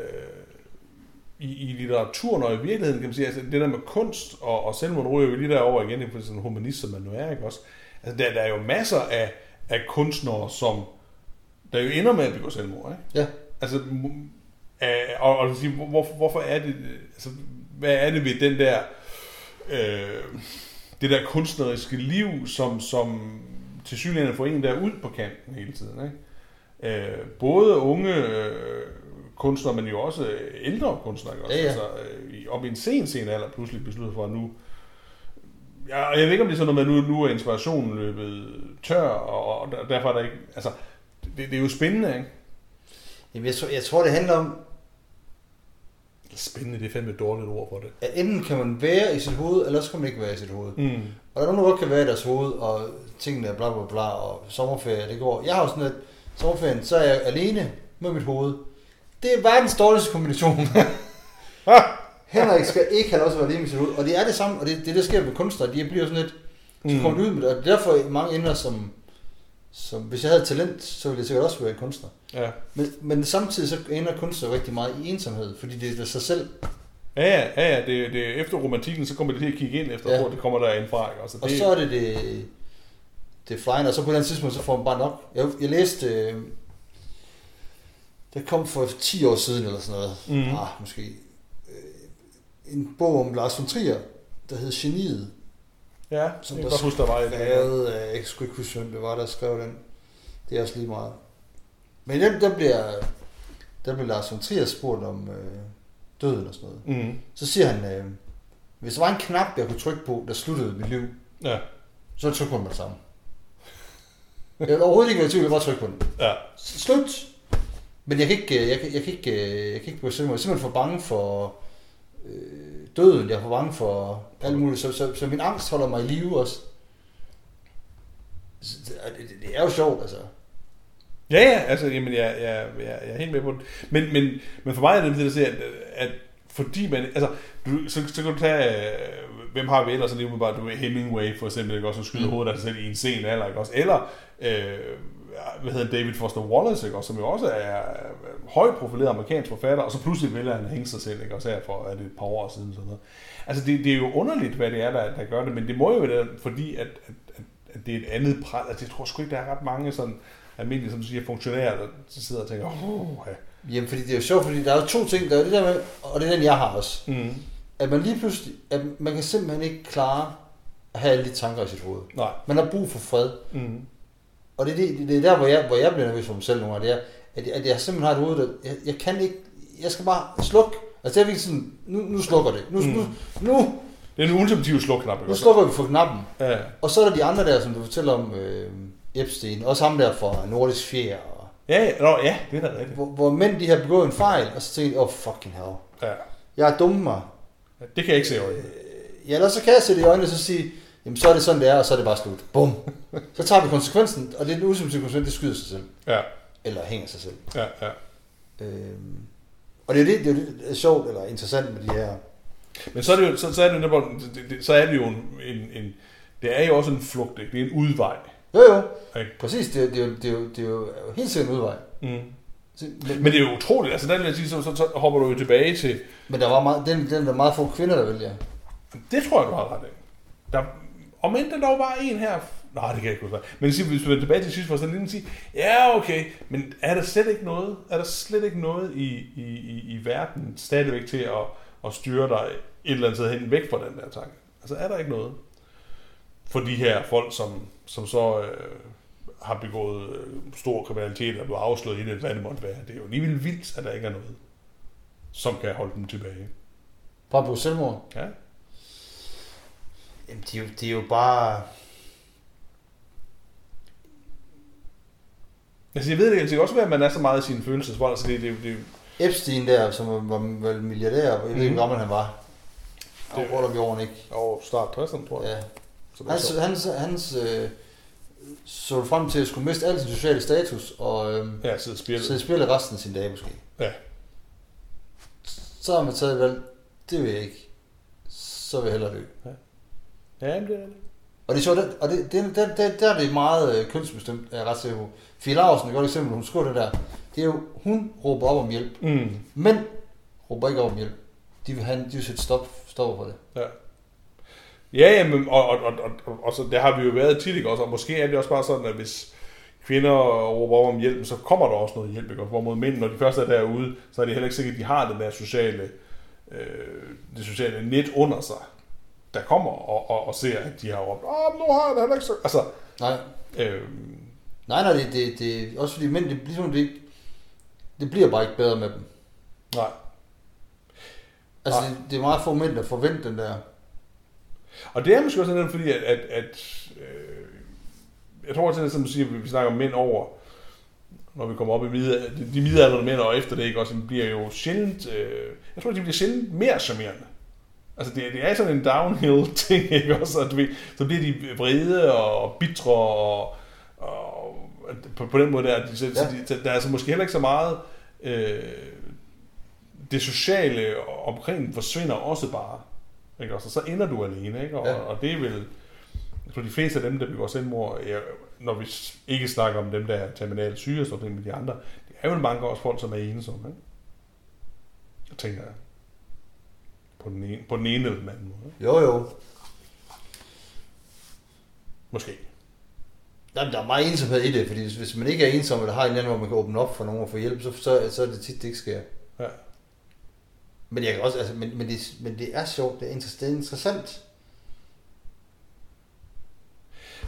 i, i litteraturen og i virkeligheden, kan man sige, altså det der med kunst og, og selvmord ryger jo lige derover igen, for sådan en humanist, som man nu er, ikke også? Altså der, der er jo masser af, af kunstnere, som der jo ender med at begå selvmord, ikke? ja. Altså, og, og sige, hvor, hvorfor, hvorfor er det, altså, hvad er det ved den der, øh, det der kunstneriske liv, som, som til synligheden får en der ud på kanten hele tiden, ikke? Øh, både unge øh, kunstnere, men jo også ældre kunstnere, også? Ja, ja. Altså, øh, op i en sen, sen alder pludselig beslutter for, at nu, Ja, og jeg ved ikke, om det er sådan noget med, at nu, nu er inspirationen løbet tør, og, og der- derfor er der ikke... Altså, det, det er jo spændende, ikke? Jamen, jeg, tror, jeg tror, det handler om, Spændende, det er fandme et dårligt ord for det. at enten kan man være i sit hoved, eller så kan man ikke være i sit hoved. Mm. Og der er nogen, der godt kan være i deres hoved, og tingene er bla bla bla, og sommerferie, det går. Jeg har jo sådan, at sommerferien, så er jeg alene med mit hoved. Det er verdens dårligste kombination. Henrik skal ikke have lov til at være hoved. Og det er det samme, og det, det der sker med kunstnere, de bliver sådan lidt, så Mm. kommer de ud med det. Og det er derfor mange ender som, som, hvis jeg havde talent, så ville jeg sikkert også være kunstner. Ja. Men, men samtidig så ender kunstner rigtig meget i ensomhed, fordi det er sig selv. Ja, ja, ja, ja det, det, efter romantikken, så kommer det til at kigge ind efter, Ja. hvor det kommer der fra. Ikke? Altså, Og det, så er det det, det flying, og så på et eller andet tidspunkt, så får man bare nok. Jeg, jeg læste, det kom for 10 år siden eller sådan noget, Mhm. ah, måske, øh, en bog om Lars von Trier, der hed Geniet, ja, som jeg der kan godt huske, der var et. af, jeg sgu ikke huske, hvem det var, der skrev den. Det er også lige meget. Men den, der bliver, der bliver Lars von Trier spurgt om øh, døden og sådan noget. Mm. Så siger han, øh, hvis der var en knap, jeg kunne trykke på, der sluttede mit liv, Ja, så tryk på den med det samme. Jeg vil overhovedet ikke være i tvivl, jeg bare trykke på den. ja. Slut! Men jeg kan ikke, øh, jeg kan, jeg kan ikke, øh, jeg kan ikke begå selvmord. Jeg er simpelthen for bange for øh, døden. Jeg er for bange for alt muligt. Så, så, så min angst holder mig i live også. Så Det, det, det er jo sjovt, altså. Ja, ja, altså, jamen, jeg, jeg, jeg, jeg er helt med på det. Men, men, men for mig er det det, der siger, at, at fordi man, altså, du, så, så kan du tage, øh, hvem har vi ellers, så lige umiddelbart, du ved, Hemingway for eksempel, ikke også, som skyder Mm. hovedet af sig selv i en sen alder, ikke også, eller, øh, hvad hedder David Foster Wallace, ikke også, som jo også er øh, højt profileret amerikansk forfatter, og så pludselig vælger han at hænge sig selv, ikke også, her for er det et par år siden, sådan noget. Altså, det, det er jo underligt, hvad det er, der, der gør det, men det må jo være, fordi, at, at, at, at det er et andet pres, altså, jeg tror sgu ikke, der er ret mange sådan, almindelige, som du siger, funktionærer, der sidder og tænker, oh, ja. Jamen, fordi det er jo sjovt, fordi der er to ting. Der er det der med, og det er den, jeg har også. Mm. At man lige pludselig, at man kan simpelthen ikke klare at have alle de tanker i sit hoved. Nej. Man har brug for fred. Mm. Og det, er det, det er der, hvor jeg, hvor jeg bliver nervøs for mig selv nogle gange, det er, at, at jeg simpelthen har et hoved, der, jeg, jeg kan ikke, jeg skal bare slukke. Altså det er virkelig sådan, nu, nu slukker det. Nu, Mm. nu, nu, Det er en ultimativ slukknap, nu slukker vi for knappen. Ja. Og så er der de andre der, som du fortæller om, øh, Epstein, også ham der fra Nordisk Fjer, og, Ja, ja, nå, ja, det er da rigtigt. hvor, hvor mænd de har begået en fejl, og så tænker de, oh fucking hell, Ja. jeg har dummet mig. Det kan jeg ikke se i øjnene. Ja, eller så kan jeg se det i øjnene og så sige, jamen så er det sådan, det er, og så er det bare slut. Bum. Så tager vi konsekvensen, og det er den ultimative konsekvens, det skyder sig selv. Ja, Eller hænger sig selv. ja, ja. Øhm, og det er jo det, det, er jo det, der er sjovt eller interessant med de her. Men så er det jo, så, så er det jo, så er det jo en, en, en det er jo også en flugt, ikke? det er en udvej. Jo, jo. Ikke? Præcis, det, er- det, er jo- det, er jo- det er jo helt sikkert en udvej. Mm. Men, Men det er jo utroligt, altså der vil jeg sige, så, så, så hopper du jo tilbage til, men der var meget, den, den er der meget få kvinder, der vælger. det tror jeg, du har ret i. Der, om end der dog var en her, nej, det kan jeg ikke huske. Men hvis vi vender tilbage til sidst, for så lige sige, ja, okay, men er der slet ikke noget, er der slet ikke noget i, i, i, i verden stadigvæk til at, at styre dig et eller andet sted hen væk fra den der tanke? Altså er der ikke noget for de her folk, som, som så øh, har begået øh, stor kriminalitet og blevet afsløret i det, hvad det måtte være. Det er jo alligevel vildt, at der ikke er noget, som kan holde dem tilbage. Bare på selvmord. Ja. Jamen, de, er jo- de er jo bare... Altså, jeg ved det, det kan også være, at man er så meget i sine følelsesvold. Altså, det, det, det, Epstein der, som var, var vel milliardær, jeg ved ikke, Mhm. hvor gammel han var. Det- var vi over ikke. over start 60'erne, tror jeg. Ja. Så er Hans, så- hans, hans øh, så frem til at skulle miste al sin sociale status og øh, Ja, sidde og spille. sidde og spille resten af sin dage måske. Ja. Så har man taget et valg, det vil jeg ikke. Så vil jeg hellere dø. Ja, men det er det. Og det er sjovt, det- og det, det, der, der, der er det meget øh, kønsbestemt, er jeg ret sikker på. Fie Larsen er et godt eksempel, hun skriver det der. Det er jo, hun råber op om hjælp. Mm. Mænd råber ikke op om hjælp. De vil, have, de vil sætte stop, stopper for det. Ja. Ja, jamen, og, og, og, og, og, så der har vi jo været tit, ikke også? Og måske er det også bare sådan, at hvis kvinder råber op om hjælp, så kommer der også noget hjælp, ikke? også? Hvorimod mænd, når de først er derude, så er det heller ikke sikkert, at de har den der sociale, øh, det sociale net under sig, der kommer og, og, og ser, at de har råbt, åh, nu har det heller ikke så... Altså, Nej, øh, nej, nej det, det, det, også fordi mænd, det, ligesom det, det bliver bare ikke bedre med dem. nej. Altså, Nej. det, det, er meget få mænd, der forventer den der. Og det er måske også sådan, fordi at, at, at øh, jeg tror også, som du siger, vi snakker om mænd over, når vi kommer op i middag, de, de midaldrende mænd, og efter det ikke også, de bliver jo sjældent, øh, jeg tror, de bliver sjældent mere charmerende. Altså, det, det er sådan en downhill ting, ikke også? At, ved, så bliver de vrede og bitre, og, og på, på den måde der, de, så, Ja. så de, så der er altså måske heller ikke så meget, øh, det sociale omkring forsvinder også bare. Ikke? også? Og så ender du alene, ikke? Og, Ja. og det er vel... Jeg tror, de fleste af dem, der begår selvmord, ja, når vi ikke snakker om dem, der er terminalt syge og sådan noget med de andre, det er jo mange også folk, som er ensomme, ikke? Jeg tænker jeg. På den ene, på den ene eller den anden måde. Jo, jo. Måske. Jamen, der er meget ensomhed i det, fordi hvis, hvis man ikke er ensom, eller har en anden, hvor man kan åbne op for nogen og få hjælp, så, så, så er det tit, det ikke sker. Ja. Men, jeg kan også, altså, men, men, det, men det er sjovt, er, det er interessant.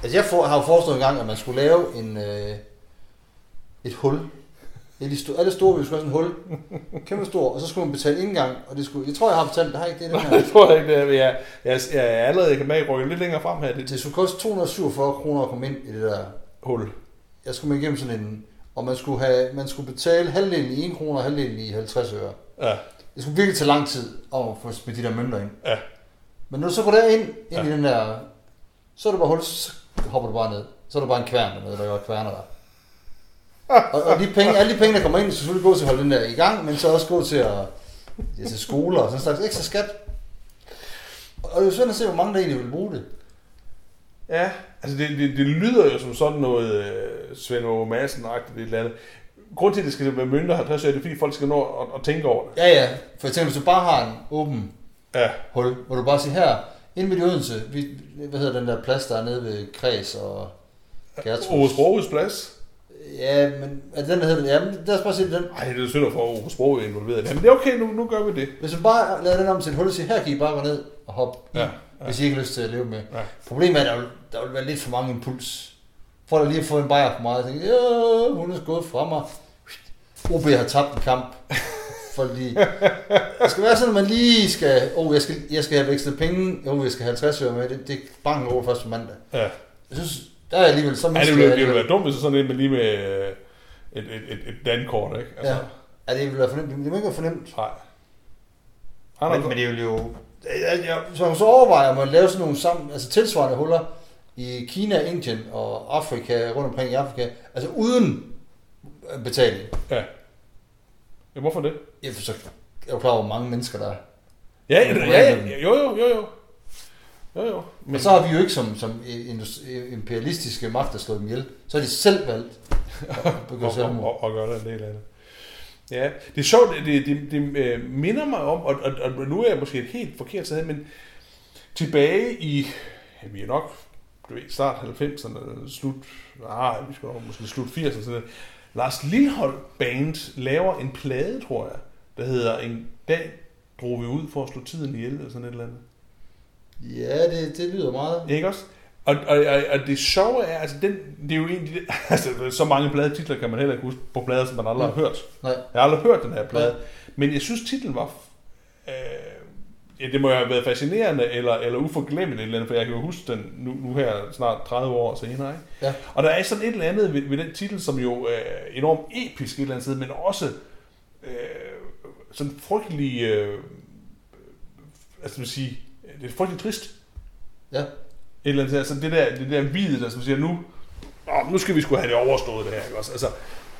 Altså jeg for, har jo foreslået en gang, at man skulle lave en, øh, et hul. Et, de sto- alle store, vi skulle have sådan et hul. Kæmpe stor, og så skulle man betale indgang, og det skulle, jeg tror, jeg har betalt, det har ikke det den her. Jeg tror ikke, det er, jeg, jeg, jeg er allerede, jeg kan med rykke lidt længere frem her, det, Det skulle koste 247 kroner at komme ind i det der. hul. Jeg skulle med igennem sådan en, og man skulle, have, man skulle betale halvdelen i 1 kroner og halvdelen i 50 øre. Ja, Det skulle virkelig tage lang tid at få smidt de der mønter ind. ja, Men når du så går derind, ind Ja. ja. i den der, så er det bare hul, så hopper du bare ned. Så er der bare en kværn dernede, der gør kværner der. Og, og de penge, alle de penge, der kommer ind, skal selvfølgelig gå til at holde den der i gang, men så også gå til at ja, til skoler og sådan en slags ekstra skat. Og det er jo svært at se, hvor mange der egentlig vil bruge det. Ja, altså det, det, det lyder jo som sådan noget øh, Svend Aage Madsen-agtigt et eller andet. Grunden til, at det skal være mønter 50 år, det er fordi folk skal nå at, at tænke over det. Ja, ja. For tænker, hvis du bare har en åben Ja, hul, hvor du bare siger her, inde midt i Odense, vi, hvad hedder den der plads, der er nede ved Kreds og Gertrud. Ove Sproges plads. Ja, men er det den, der hedder, ja, men lad os bare sige den. Ej, det er synd at få Sprog involveret. Men det er okay, nu, nu gør vi det. Hvis du bare lader den om til et hul og siger, her kan I bare gå ned og hoppe, Ja, ja, hvis I ikke har lyst til at leve med. Ja. Problemet er, at der vil, der vil være lidt for mange impuls. Folk der lige har fået en bajer for meget, og tænker, ja, hun er gået fra mig. OB har tabt en kamp. Fordi det skal være sådan, at man lige skal, oh, jeg skal, jeg skal have vekslet penge, oh, jeg skal have 50 øre med, det, det banken over først på mandag. Ja. Jeg synes, der er alligevel så Ja, det ville, det ville være dumt, hvis sådan en med lige med øh, et, et, et, et dankort, ikke? Altså, Ja. Ja, det vil være fornemt. Det må ikke være fornemt. Nej. Men, Anders, men det vil jo... Jeg, så, så overvejer man at lave sådan nogle sammen, altså tilsvarende huller i Kina, Indien og Afrika, rundt omkring i Afrika, altså uden øh, betaling. ja. ja. hvorfor det? Jeg, for så, er jo klar over, hvor mange mennesker der er. Ja, ja, ja, ja, jo, jo, jo, jo. Jo, jo. Men... Og så har vi jo ikke som, som imperialistiske magter slået dem ihjel. Så har de selv valgt at begå selvmord. og, og, og gøre den del af det. Ja, det er sjovt, det, det, det, øh, minder mig om, og, og, og nu er jeg måske et helt forkert sted, men tilbage i, ja, vi er nok du ved, start 90'erne, slut, ah, vi skal måske slut 80'erne, sådan noget. Lars Lilhold Band laver en plade, tror jeg, der hedder En dag drog vi ud for at slå tiden ihjel, eller sådan et eller andet. Ja, det, det lyder meget. Ikke også? Og, og, og, og det sjove er, altså den, det er jo egentlig, altså så mange pladetitler kan man heller ikke huske på plader, som man aldrig har hørt. Nej. Jeg har aldrig hørt den her plade. Nej. Men jeg synes, titlen var... Øh, ja, det må jo have været fascinerende eller, eller uforglemmeligt, eller andet, for jeg kan jo huske den nu, nu her snart 30 år senere. Ikke? Ja. Og der er sådan et eller andet ved, ved den titel, som jo er enormt episk et eller andet sted, men også øh, sådan frygtelig... Øh, altså, vil sige, det er frygtelig trist. Ja. Et eller andet, altså det der, det der hvide, der som siger, nu, åh, nu skal vi skulle have det overstået, det her, ikke også? Altså,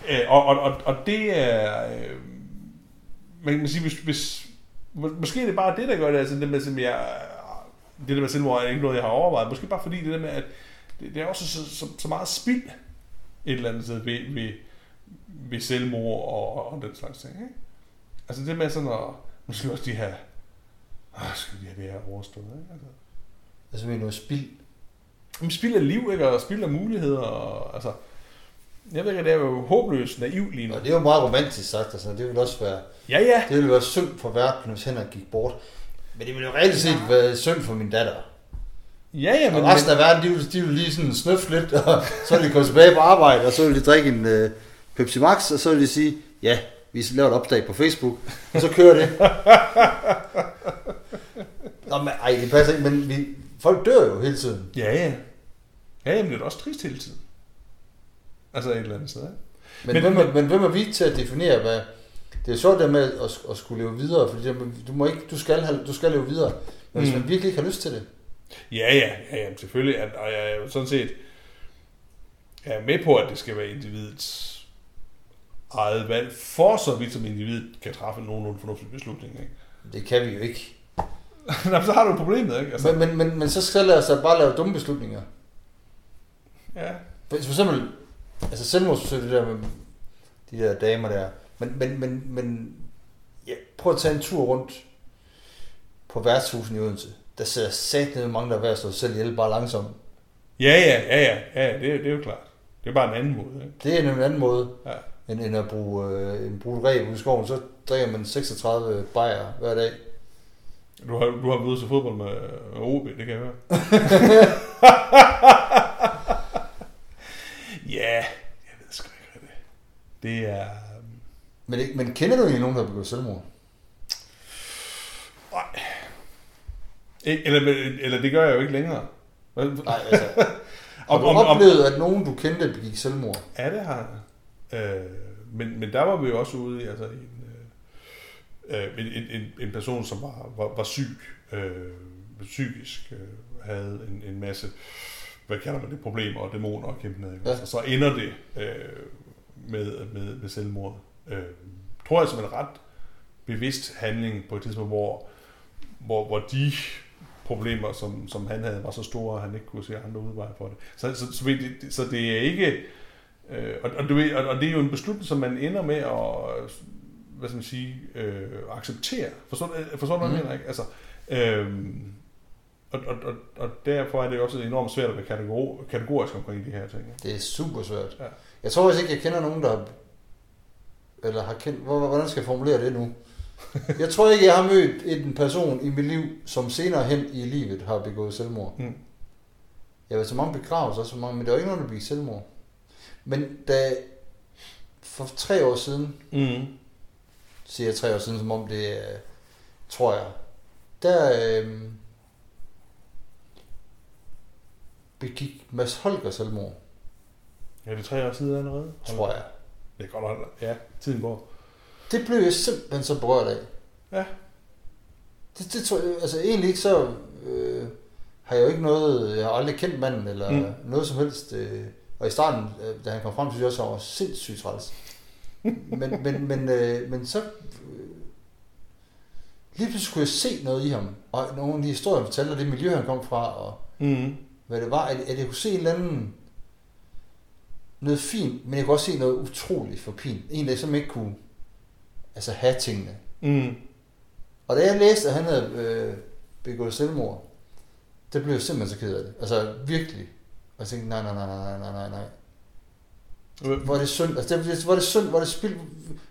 øh, og, og, og, og det er, øh, man kan sige, hvis, hvis, må- måske er det bare det, der gør det, altså det med, som jeg, det der med selvmord er ikke noget, jeg har overvejet, måske bare fordi det der med, at det, det er også så, så, så meget spild et eller andet sted ved, ved, ved selvmord og, og den slags ting, ikke? Altså det med sådan at, nu skal vi også de her, ah, skal vi have det her overstået, ikke? Altså, Altså, med noget spild. Jamen, spild af liv, ikke? Og spild af muligheder, og, altså... Jeg ved ikke, det er jo håbløst naiv lige nu. Og det er jo meget romantisk sagt, altså. Det vil også være, Ja, ja. det ville være synd for verden, hvis Henrik gik bort. Men det ville jo reelt set være synd for min datter. Ja, ja, men... Og resten af verden, de vil, de vil lige sådan snøffe lidt, og så vil de gå tilbage på arbejde, og så vil de drikke en uh, Pepsi Max, og så vil de sige, ja, vi laver et opslag på Facebook, og så kører det. Nå, men, ej, det passer ikke, men vi, folk dør jo hele tiden. Ja, ja. Ja, jamen, det er også trist hele tiden. Altså et eller andet sted, ikke? Men, Men- men, hvem, er, men- men hvem er vi til at definere, hvad... Det er sjovt der med at, at skulle leve videre, fordi du, må ikke, du, skal, have, du skal leve videre. Men hvis Mm. man virkelig ikke har lyst til det, Ja, ja, ja, ja selvfølgelig. Og jeg er jo sådan set jeg er med på, at det skal være individets eget valg, for så vidt som individet kan træffe nogenlunde fornuftig beslutning. Ikke? det kan vi jo ikke. Nå, så har du problemet, ikke? Altså, Men, men, men, men så skal lad os da bare lave dumme beslutninger. ja. For, for eksempel, altså selvmordsforsøg, det der med de der damer der. Men, men, men, men ja, prøv at tage en tur rundt på værtshusen i Odense. Der sidder sat ned mange, der er ved at slå sig selv ihjel bare langsomt. Ja, ja, ja, ja, ja det, er- det er jo klart. Det er bare en anden måde. Ikke? Det er en anden måde, Ja. end, end at bruge øh, en brugt ræb ude i skoven. Så drikker man 36 bajer hver dag. Du har, du har været ude til fodbold med med OB, det kan jeg høre. ja, jeg ved sgu ikke, hvad det er. Det er... Men, det- men kender du egentlig nogen, der har begået selvmord? Nej. Ikke- Eller, eller det gør jeg jo ikke længere. Nej, altså. Har du om, om, oplevet, at nogen, du kendte, begik selvmord? ja, det har jeg. Øh, men, men der var vi jo også ude altså, i øh, en, en, en, person, som var, var, var syg, øh, psykisk, øh, havde en, en masse, hvad kalder man det, problemer og dæmoner at kæmpe med. Ikke? Ja. Og så ender det øh, med, med, med selvmord. Øh, tror jeg som en ret bevidst handling på et tidspunkt, hvor, hvor, hvor de problemer, som, som han havde, var så store, at han ikke kunne se andre udveje for det. Så, så, så, det, så det er ikke... Øh, og, og, du ved, og, og det er jo en beslutning, som man ender med at hvad skal man sige, øh, acceptere. Forstår, du- forstår du, hvad jeg Mhm. mener? Ikke? Altså, øh, og, og, og, og derfor er det også enormt svært at være kategor, kategorisk omkring de her ting. ikke? Det er super svært. Ja. Jeg tror faktisk ikke, jeg kender nogen, der har, eller har kendt, hvor- hvordan skal jeg formulere det nu? Jeg tror ikke, jeg har mødt en person i mit liv, som senere hen i livet har begået selvmord. Mm. Jeg ved så mange begravelser, så mange, men der var ikke nogen, der begik selvmord. Men da for tre år siden, Mm. Siger tre år siden, som om det er, tror jeg, der øhm, begik Mads Holger selvmord, Ja, det er tre år siden allerede. tror jeg. Det er godt holde. Ja, tiden går. Det blev jeg simpelthen så berørt af. Ja. Det, det tror jeg, altså egentlig ikke så, øh, har jeg jo ikke noget, jeg har aldrig kendt manden, eller Mm. mm. noget som helst. Øh, og i starten, øh, da han kom frem, synes jeg også, at han var sindssygt træls. Men, men, men, øh, men så øh, lige pludselig kunne jeg se noget i ham, og nogle af de historier, han fortalte, og det miljø, han kom fra, og Mm. hvad det var, at, at jeg kunne se en eller anden, noget fint, men jeg kunne også se noget utroligt for pin. En, der som ikke kunne altså, have tingene. Mm. Og da jeg læste, at han havde øh, begået selvmord, der blev jeg simpelthen så ked af det. Altså virkelig. Og jeg tænkte, nej, nej, nej, nej, nej, nej, nej. Hvor er det synd, altså det, hvor er det synd, hvor er det spild.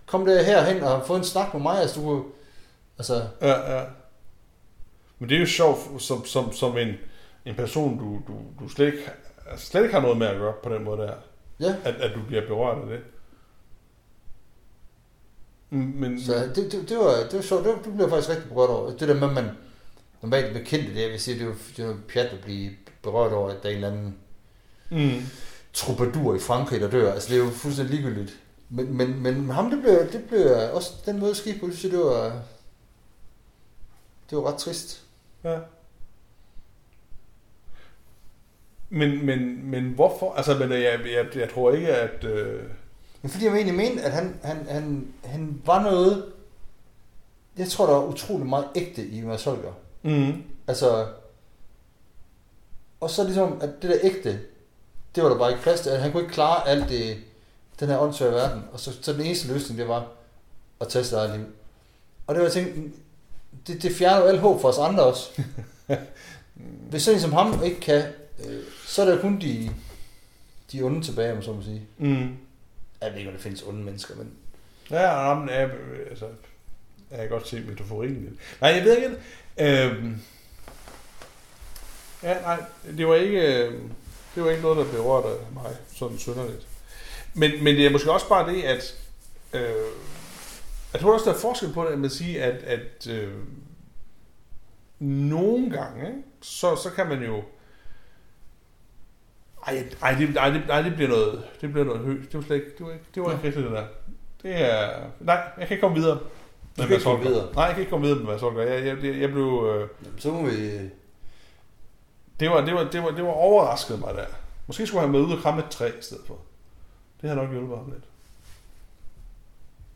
Kom der herhen og få en snak med mig, altså du kunne- altså, Ja, ja. Men det er jo sjovt som, som, som en, en person, du, du, du slet, ikke, altså slet ikke har noget med at gøre på den måde der. ja. At, at du bliver berørt af det. Men, Så det, det, det, var, det var sjovt, det, var, det blev jeg faktisk rigtig berørt over. Det der med, at man normalt med kendte det, jeg vil sige, det er jo, det er jo pjat at blive berørt over, at der er en eller anden mm, troubadour i Frankrig, der dør. Altså det er jo fuldstændig ligegyldigt. Men, men, men ham, det blev, det blev også, den måde skete på, det synes jeg, det var, det var ret trist. ja. Men, men, men hvorfor? Altså, men jeg, jeg, jeg tror ikke, at... Øh, Men fordi jeg egentlig mente, at han, han, han, han var noget, jeg tror, der var utrolig meget ægte i Mads Holger. mm, Altså, og så ligesom, at det der ægte, det var der bare ikke plads til. At han kunne ikke klare alt det, den her åndssvage verden. Og så, så den eneste løsning, det var at tage sit eget liv. Og det var jeg tænkte, det, det fjerner jo alt håb for os andre også. Hvis sådan en som ham ikke kan, øh, så er der jo kun de, de onde tilbage, om så må sige. mm. Jeg ved ikke, om der findes onde mennesker, men... Ja, men, ja, altså, jeg kan godt se metaforien lidt. Nej, jeg ved ikke. Øhm, ja, nej, det var ikke, øh, det var ikke noget, der berørte mig sådan synderligt. Men, men det er måske også bare det, at øh, jeg tror også, der er forskel på det, at man siger, at, at øh, nogle gange, så, så kan man jo ej, ej, det, ej, det, ej, det bliver noget, det bliver noget højt. Det var slet ikke, det var ikke, det var ikke rigtigt, det der. Det er, nej, jeg kan ikke komme videre. kan ikke komme videre? Nej, jeg kan ikke komme videre med Mads Holger. Jeg, jeg, jeg, jeg blev, øh, Så må vi... det var, det var, det var, det var overrasket mig der. Måske skulle han med ud og kramme et træ i stedet for. Det har nok hjulpet ham lidt.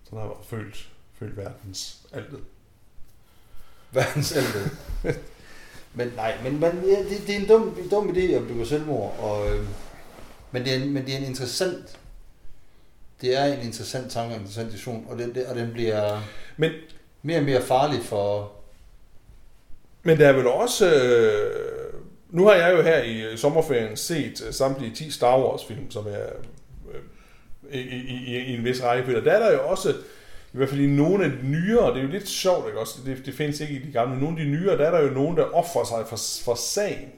Så har jeg følt, følt verdens altet. verdens ældre. men nej, men, men ja, det, det, er en dum, dum idé at begå selvmord, og, øh, men, det er en, men det er en interessant, det er en interessant tanke og en interessant diskussion, og den, det, og den bliver Men, mere og mere farlig for, men der er vel også... Øh, nu har jeg jo her i øh, sommerferien set øh, samtlige 10 Star Wars film, som er øh, i, i, i, i en vis rækkefølge. Der er der jo også, i hvert fald i nogle af de nyere, det er jo lidt sjovt, ikke også? Det, det findes ikke i de gamle, men nogle af de nyere, der er der jo nogen, der offrer sig for, for sagen.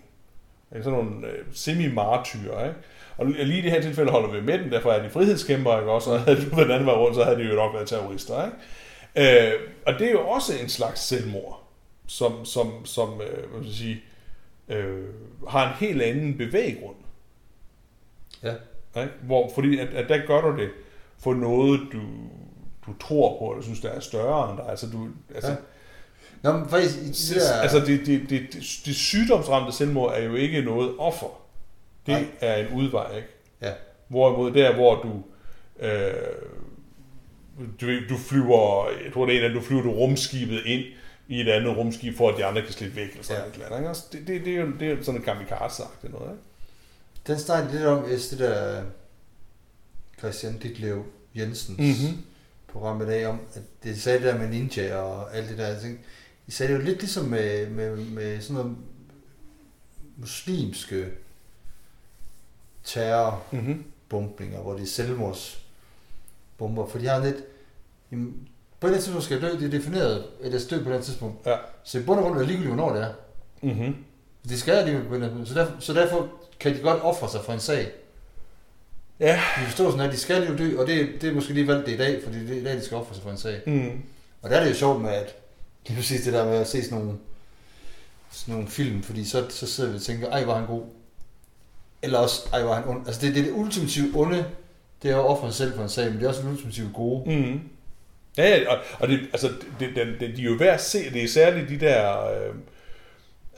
Ikke? Sådan nogle øh, semi-martyrer, ikke? Og lige i det her tilfælde holder vi med den, derfor er de frihedskæmper, ikke også? Og havde du været den anden vej rundt, så havde de jo nok været terrorister, ikke? Øh, og det er jo også en slags selvmord, som, som, som øh, hvad skal jeg sige, øh, har en helt anden bevæggrund. ja, Ikke? Hvor, fordi at, at der gør du det for noget, du, du tror på, eller synes, der er større end dig. Altså, du, altså, Ja. Nå, men faktisk, i det der, altså det, det, det, det, sygdomsramte selvmord er jo ikke noget offer. Det Nej. er en udvej, ikke? ja, Hvorimod der, hvor du, øh, du, du flyver, jeg tror det er en af du flyver du rumskibet ind i et andet rumskib, for at de andre kan slippe væk, eller sådan Ja. ja. noget. Ikke? Altså, Det, det, det, er jo, det er jo sådan en kamikaze det noget, ikke? den snakker lidt om, hvis det der Christian Ditlev Jensens Mhm. program i dag, om, at det sagde det der med ninja og alt det der, jeg tænkte, de sagde det jo lidt ligesom med, med, med sådan noget muslimske terror, Mm-hmm. hvor det er selvmordsbomber, for de har lidt, jamen, på et eller andet tidspunkt skal jeg dø, det er defineret, at jeg skal dø på et eller andet tidspunkt. Ja. Så i bund og grund er det ligegyldigt, hvornår det er. Mm-hmm. De skal alligevel på eller tidspunkt. Så derfor, så derfor kan de godt ofre sig for en sag. Ja. De forstår sådan, at de skal jo dø, og det, det er måske lige valgt det i dag, fordi det er i dag, de skal ofre sig for en sag. Mm. Og der er det jo sjovt med, at det er præcis det der med at se sådan nogle, sådan nogle film, fordi så, så sidder vi og tænker, ej, var han god. Eller også, ej, var han ond. Altså det, det er det ultimative onde, det er at ofre sig selv for en sag, men det er også det ultimative gode. Mm. Ja, ja, og, og det, altså, det, det, det, de er jo værd at se, det er særligt de der, øh,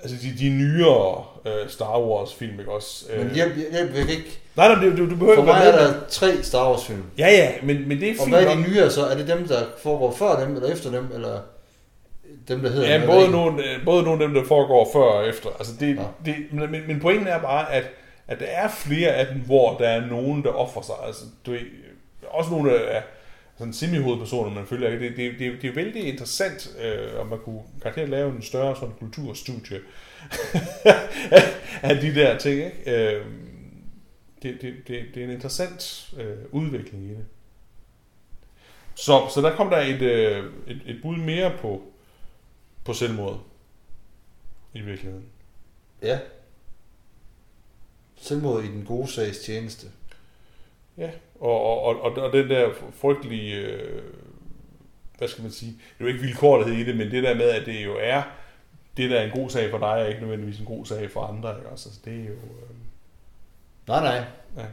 altså de, de nyere øh, Star Wars film, ikke også? Øh, Men hjælp, hjælp hjælp ikke. nej, nej, du, du behøver For mig er der tre Star Wars film. Ja, ja, men, men det er Og fint hvad er de nyere så? Er det dem, der foregår før dem, eller efter dem, eller dem, der hedder... Ja, både nogle, øh, både nogle af dem, der foregår før og efter. Altså det, ja. det, men, men- men pointen er bare, at, at der er flere af dem, hvor der er nogen, der offrer sig. Altså, du ved, også nogle af sådan semi-hovedpersoner, man følger. Det, det, det, det er vældig interessant, øh, om man kunne garanteret lave en større sådan kulturstudie af de der ting. Ikke? Øh, det, det, det, det er en interessant øh, udvikling i det. Så, så der kom der et, øh, et, et bud mere på, på selvmord. I virkeligheden. Ja. Selvmord i den gode sags tjeneste. Ja, og, og, og, og, den der frygtelige, øh, hvad skal man sige, det er jo ikke vilkårlighed i det, men det der med, at det jo er, det der er en god sag for dig, er ikke nødvendigvis en god sag for andre, ikke? Altså, det er jo, øh, Nej, nej. ja.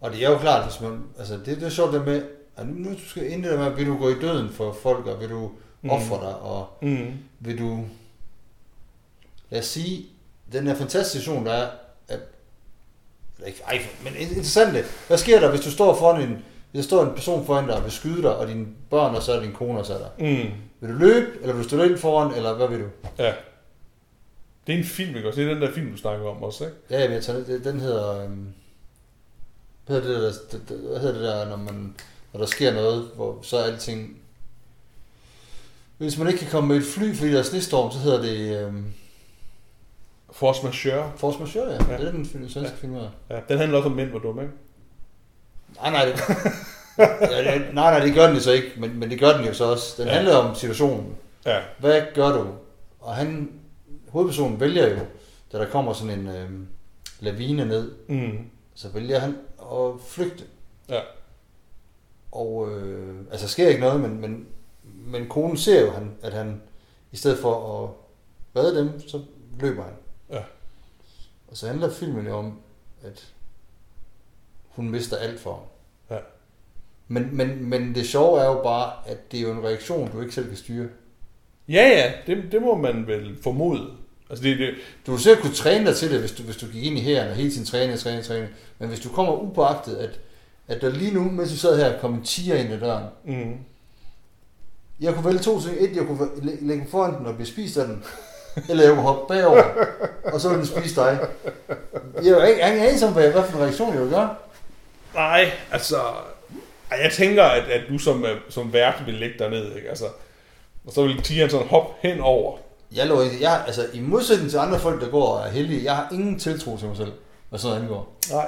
Og det er jo klart, hvis man, altså det, det er sjovt det med, at nu, nu skal jeg ind i det der med, vil du gå i døden for folk, og vil du Mm. ofre dig, og Mm. vil du, lad os sige, den her fantastiske situation, der er, ikke, ej, men interessant det, hvad sker der, hvis du står foran en, hvis der står en person foran dig og vil skyde dig, og dine børn, og så er din kone, og så er der. Mm. Vil du løbe, eller vil du stå ind foran, eller hvad vil du? Ja. Det er en film, ikke også? Det er den der film, du snakker om også, ikke? Ja, jeg tager, det, den hedder, øhm, hvad hedder det der, det, hvad hedder det der, når man, når der sker noget, hvor så er alting, hvis man ikke kan komme med et fly, fordi der er snestorm, så hedder det øhm, Force Majeure. Force Majeure, ja. Ja. Det er den svenske ja. film. Ja, den handler også om mænd, hvor dumme, ikke? Nej, nej, det, ja, det, nej, nej, det gør den jo så ikke, men, men det gør den jo så også. Den Ja. handler om situationen. Ja. Hvad gør du? Og han, hovedpersonen vælger jo, da der kommer sådan en øhm, lavine ned, Mm. så vælger han at flygte. Ja. Og øh, altså sker ikke noget, men, men, men konen ser jo, han, at han i stedet for at redde dem, så løber han. Og så handler filmen jo om, at hun mister alt for ham. Ja. Men, men, men det sjove er jo bare, at det er jo en reaktion, du ikke selv kan styre. Ja, ja, det, det må man vel formode. Altså det, det, Du vil sikkert kunne træne dig til det, hvis du, hvis du gik ind i hæren og hele tiden træne, træne, træne. Men hvis du kommer upåagtet, at, at der lige nu, mens du sad her, kom en tiger ind ad døren, mm. Jeg kunne vælge to ting. Et, jeg kunne læ- lægge foran den og blive spist af den. Eller jeg kunne hoppe bagover, og så ville den spise dig. Jeg er jo ikke anelse om, hvad, hvad for en reaktion jeg vil gøre. Nej, altså... ej, Jeg tænker, at, at du som, øh, som vært vil lægge dig ned, ikke? Altså, og så vil tigeren sådan hoppe hen over. Jeg, lå, ikke- jeg, altså, I modsætning til andre folk, der går og er heldige, jeg har ingen tiltro til mig selv, hvad sådan angår. Nej.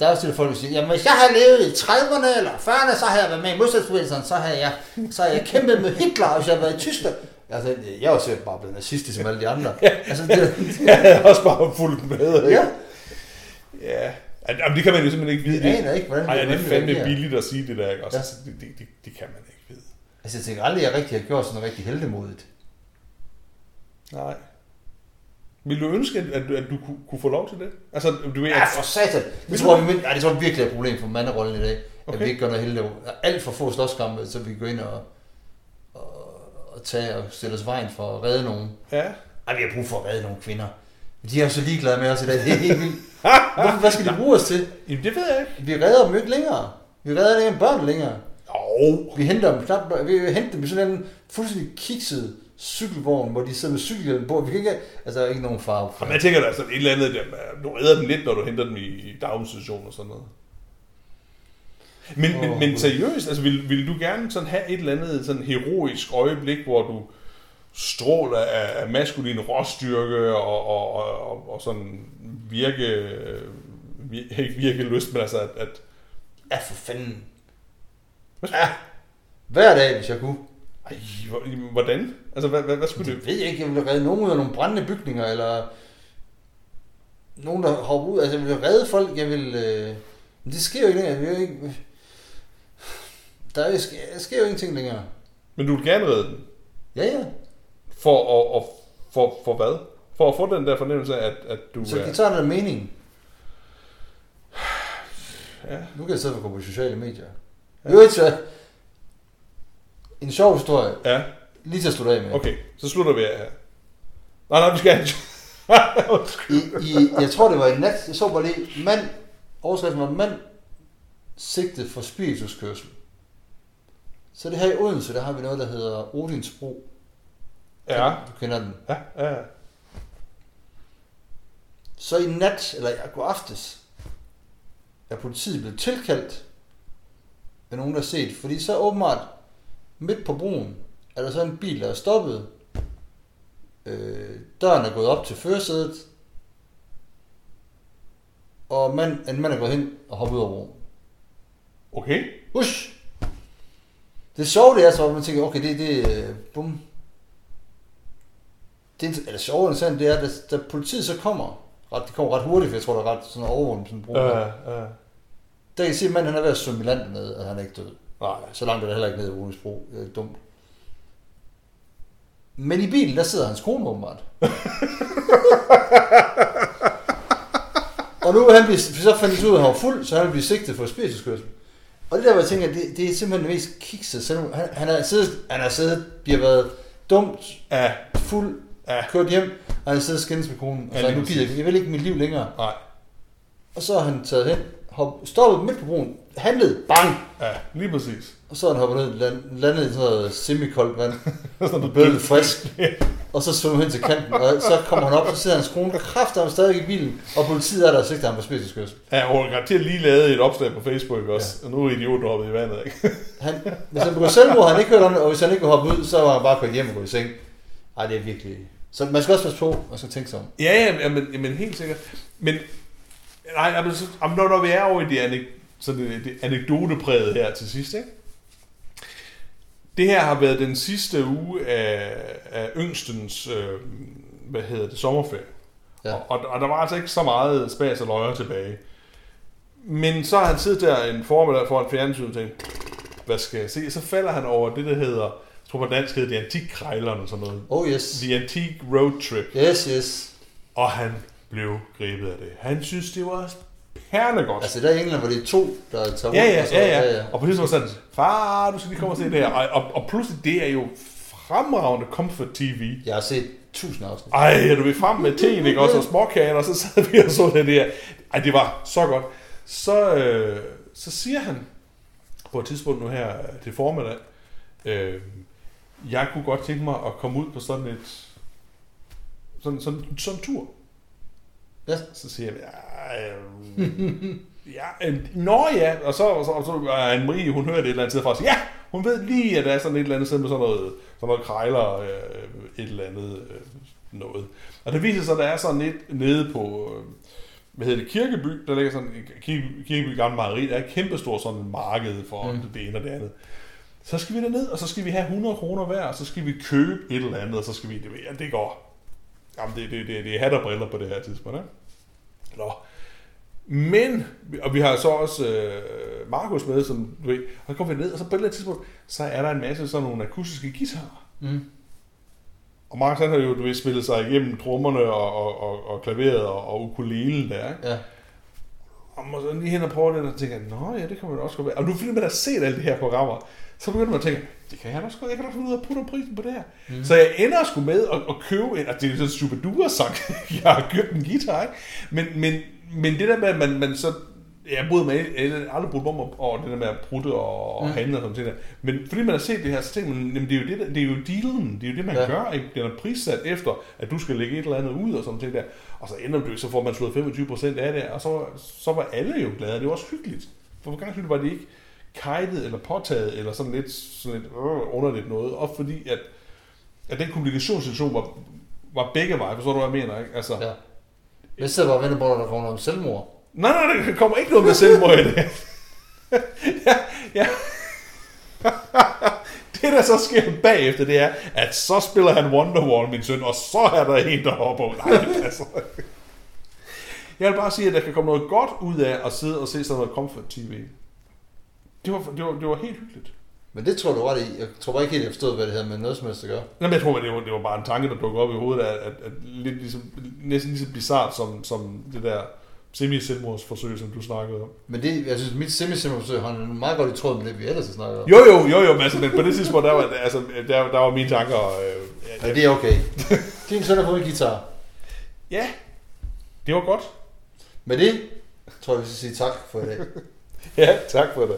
Der er også til folk, der siger, jamen hvis jeg havde levet i 30'erne eller 40'erne, så havde jeg været med i modstandsbevægelsen, så havde jeg, så havde jeg kæmpet med Hitler, hvis jeg havde været i Tyskland. Altså, jeg er jo sikkert bare blevet nazistisk som alle de andre. Altså, det, Jeg er også bare fuldt med, ikke? ja, Ja. Jamen, det kan man jo simpelthen ikke vide. jeg aner ikke, hvordan Ej, det er fandme billigt at sige det der, ikke? Også, Ja. ja. det, det, det, det, kan man ikke vide. Altså, jeg tænker aldrig, at jeg rigtig har gjort sådan noget rigtig heldemodigt. Nej. Vil du ønske, at, at, at du kunne, kunne få lov til det? Altså, du ved, Ja, at, for satan. Det tror, jeg, ja, det tror jeg virkelig er et problem for manderollen i dag. Okay. At vi ikke gør noget heldigt. Alt for få slåskampe, så vi kan gå ind og tage og stille os vejen for at redde nogen. ja. Ej, vi har brug for at redde nogle kvinder. Men de er jo så ligeglade med os i dag. Det er helt vildt. Hvorfor, hvad skal de bruge os til? Jamen, det ved jeg ikke. Vi redder dem ikke længere. Vi redder ikke børn længere. Oh. Vi henter dem knap, vi henter dem i sådan en fuldstændig kikset cykelvogn, hvor de sidder med cykelhjelm på. Vi kan ikke, altså der er ikke nogen farve. Jamen, jeg tænker da sådan et eller andet, der, du redder dem lidt, når du henter dem i, i daginstitution og sådan noget. Men, oh, men, men seriøst, altså vil, vil du gerne sådan have et eller andet sådan heroisk øjeblik, hvor du stråler af, af maskulin råstyrke og, og, og, og, sådan virke, vir- ikke virke lyst, men altså at, at Ja, for fanden. Hvad- Ja. Hver dag, hvis jeg kunne. ej, hvor- hvordan? Altså hvad, hvad, hvad skulle det? Det ved jeg ikke. Jeg ville redde nogen ud af nogle brændende bygninger, eller nogen, der hopper ud. Altså, jeg ville redde folk. Jeg vil... Øh... Men det sker jo ikke. Jeg vil ikke... Der, er, sker jo ingenting længere. Men du vil gerne redde den. Ja, ja. For, at, og, for, for hvad? For at få den der fornemmelse af, at, at du Så er... det tager der mening. Ja. Nu kan jeg sidde og gå på sociale medier. Ja. Jo, så... En sjov historie. Ja, Lige til at slutte af med. okay. Så slutter vi af her. Nej, nej, vi skal have I, i, jeg tror, det var i nat. Jeg så bare lige. Mand. Overskriften var mand sigtet for spirituskørsel. Så det her i Odense, der har vi noget, der hedder Odinsbro. Ja. Du kender den. Ja, ja, ja. Så i nat, eller i går aftes, er politiet blevet tilkaldt af nogen, der har set. Fordi så åbenbart midt på broen, er der så en bil, der er stoppet. Øh, døren er gået op til førersædet. Og mand, en mand er gået hen og hoppet ud af broen. Okay. Ush! Det sjove det er så, at man tænker, okay, det, det er, bum. Det, eller sjovere end sådan, det er, at da, da politiet så kommer, ret, det kommer ret hurtigt, for jeg tror, der er ret sådan overvågning, sådan bro. Ja, ja. Der kan jeg se, at manden han er ved at svømme i land dernede, og han er ikke død. Nej. Så langt er det heller ikke nede i Roningsbro. Det er dumt. Men i bilen, der sidder hans kone åbenbart. og nu han blive, så fandt ud af, at han var fuld, så han vil blive sigtet for spirituskørsel. Og det der, hvor jeg tænker, det, det er simpelthen det mest kikset. Selv han, han, er siddet, han har siddet, bliver været dumt, Ja, fuld, Ja. kørt hjem, og han har siddet og skændes med konen. Og Ja, så nu gider jeg, jeg vil ikke mit liv længere. nej. Og så har han taget hen, hop, stoppet midt på broen, handlet, bang, Ja, lige præcis. Og så er han hoppet ned, land, landet i sådan noget semikoldt vand, Sådan og blevet lidt frisk. Og så svømmer hen til kanten, og så kommer han op, og så sidder hans kone kræfter ham stadig i bilen, og politiet er der og sigter ham på spidskørsel. Ja, hun har garanteret lige lavet et opslag på Facebook også, ja. og nu er idioten hoppet i vandet, ikke? Han, hvis han begår selvmord, han ikke hørt om det, og hvis han ikke vil hoppe ud, så var han bare kørt hjem og gå i seng. Ej, det er virkelig... Så man skal også passe på, man skal tænke sig om. Ja, ja, men, men helt sikkert. Men, nej, jamen, så, når, når vi er over i anek, sådan det, det anekdotepræget her til sidst, ikke? Det her har været den sidste uge af, af yngstens, øh, hvad hedder det, sommerferie. Ja. Og, og, og der var altså ikke så meget spas og løjer tilbage. Men så har han siddet der en formiddag foran fjernsyn og tænkt, hvad skal jeg se? Så falder han over det, der hedder, jeg tror på dansk hedder det Antikkrejlerne og sådan noget. Oh yes. The Antique Road Trip. Yes, yes. Og han blev grebet af det. Han synes, det var perlegodt. Altså der i England, hvor det to, der tager ja, ja, og så, ja, ja, Og på det var sådan, far, du skal lige komme og se det her. Og, og, og pludselig, det er jo fremragende comfort TV. Jeg har set tusind afsnit. Ej, du vil frem med teen, ikke? Også og småkagen, og så sad vi og så det der. Ej, det var så godt. Så, øh, så siger han på et tidspunkt nu her til formiddag, øh, jeg kunne godt tænke mig at komme ud på sådan et sådan, sådan, sådan en tur. Ja. Så siger jeg, ja, øh, ja, øh, nå ja, og så, og så, og så er Anne-Marie, hun hører det et eller andet sted fra, siger, ja, hun ved lige, at der er sådan et eller andet sted med sådan noget, sådan noget krejler, øh, et eller andet øh, noget. Og det viser sig, at der er sådan lidt nede på, øh, hvad hedder det, Kirkeby, der ligger sådan, Kirkeby, Kirkeby Gamle Mejeri, der er et kæmpestort sådan marked for mm. det ene og det andet. Så skal vi derned, og så skal vi have 100 kroner hver, og så skal vi købe et eller andet, og så skal vi, ja, det går. Jamen, det, det, det, det er hat og briller på det her tidspunkt, ikke? Nå. Men, og vi har så også øh, Markus med, som du ved, og så kommer vi ned, og så på et eller andet tidspunkt, så er der en masse sådan nogle akustiske guitarer. Mm. Og Markus han har jo, du ved, spillet sig igennem trommerne og, og, og, og klaveret og, og ukulelen der, ikke? Ja. Og man så lige hen og prøve det, og tænker, nå ja, det kan man også godt være. Og nu fordi man har set alle de her programmer, så begynder man at tænke, det kan jeg da også godt, jeg kan da finde ud af at putte prisen på det her. Mm. Så jeg ender sgu med at, at købe en, altså det er sådan en super sang, jeg har købt en guitar, ikke? Men, men, men det der med, at man, man så, jeg bryder mig aldrig brugt om over det der med at prutte og, og Mm. handle og sådan ting der. Men fordi man har set det her, så tænker man, jamen det er jo, det, der, det er jo dealen, det er jo det, man Ja. gør, ikke? Den er prissat efter, at du skal lægge et eller andet ud og sådan ting der. Og så ender det, så får man slået 25% af det, og så, så var alle jo glade. Det var også hyggeligt. For for gang var det ikke kajtet eller påtaget, eller sådan lidt, sådan lidt øh, underligt noget. Og fordi, at, at den kommunikationssituation var, var begge veje. Forstår du, hvad jeg mener? Ikke? Altså, ja. Jeg sidder bare og venter på, at der kommer noget selvmord. Nej, nej, der kommer ikke noget med selvmord i det. ja, ja. det, der så sker bagefter, det er, at så spiller han Wonderwall, min søn, og så er der en, der hopper ud. Nej, det passer ikke. Jeg vil bare sige, at der kan komme noget godt ud af at sidde og se sådan noget comfort TV. Det var, det var, det var helt hyggeligt. Men det tror du ret i. Jeg tror bare ikke helt, jeg forstod, hvad det havde med noget som helst at gøre. Jamen, jeg tror, det var, det var bare en tanke, der dukkede op i hovedet, at, at, at lidt ligesom, næsten lige så bizart som, som det der semi-selvmordsforsøg, som du snakkede om. Men det, jeg synes, mit semi har en meget godt i tråd med det, vi ellers har snakket om. Jo, jo, jo, jo, men, altså, men på det tidspunkt, der var, altså, der, der var mine tanker... Øh, ja, Ja, det er okay. Din søn har fået en guitar. ja, det var godt. Med det tror jeg, vi skal sige tak for i dag. Ja, tak for det.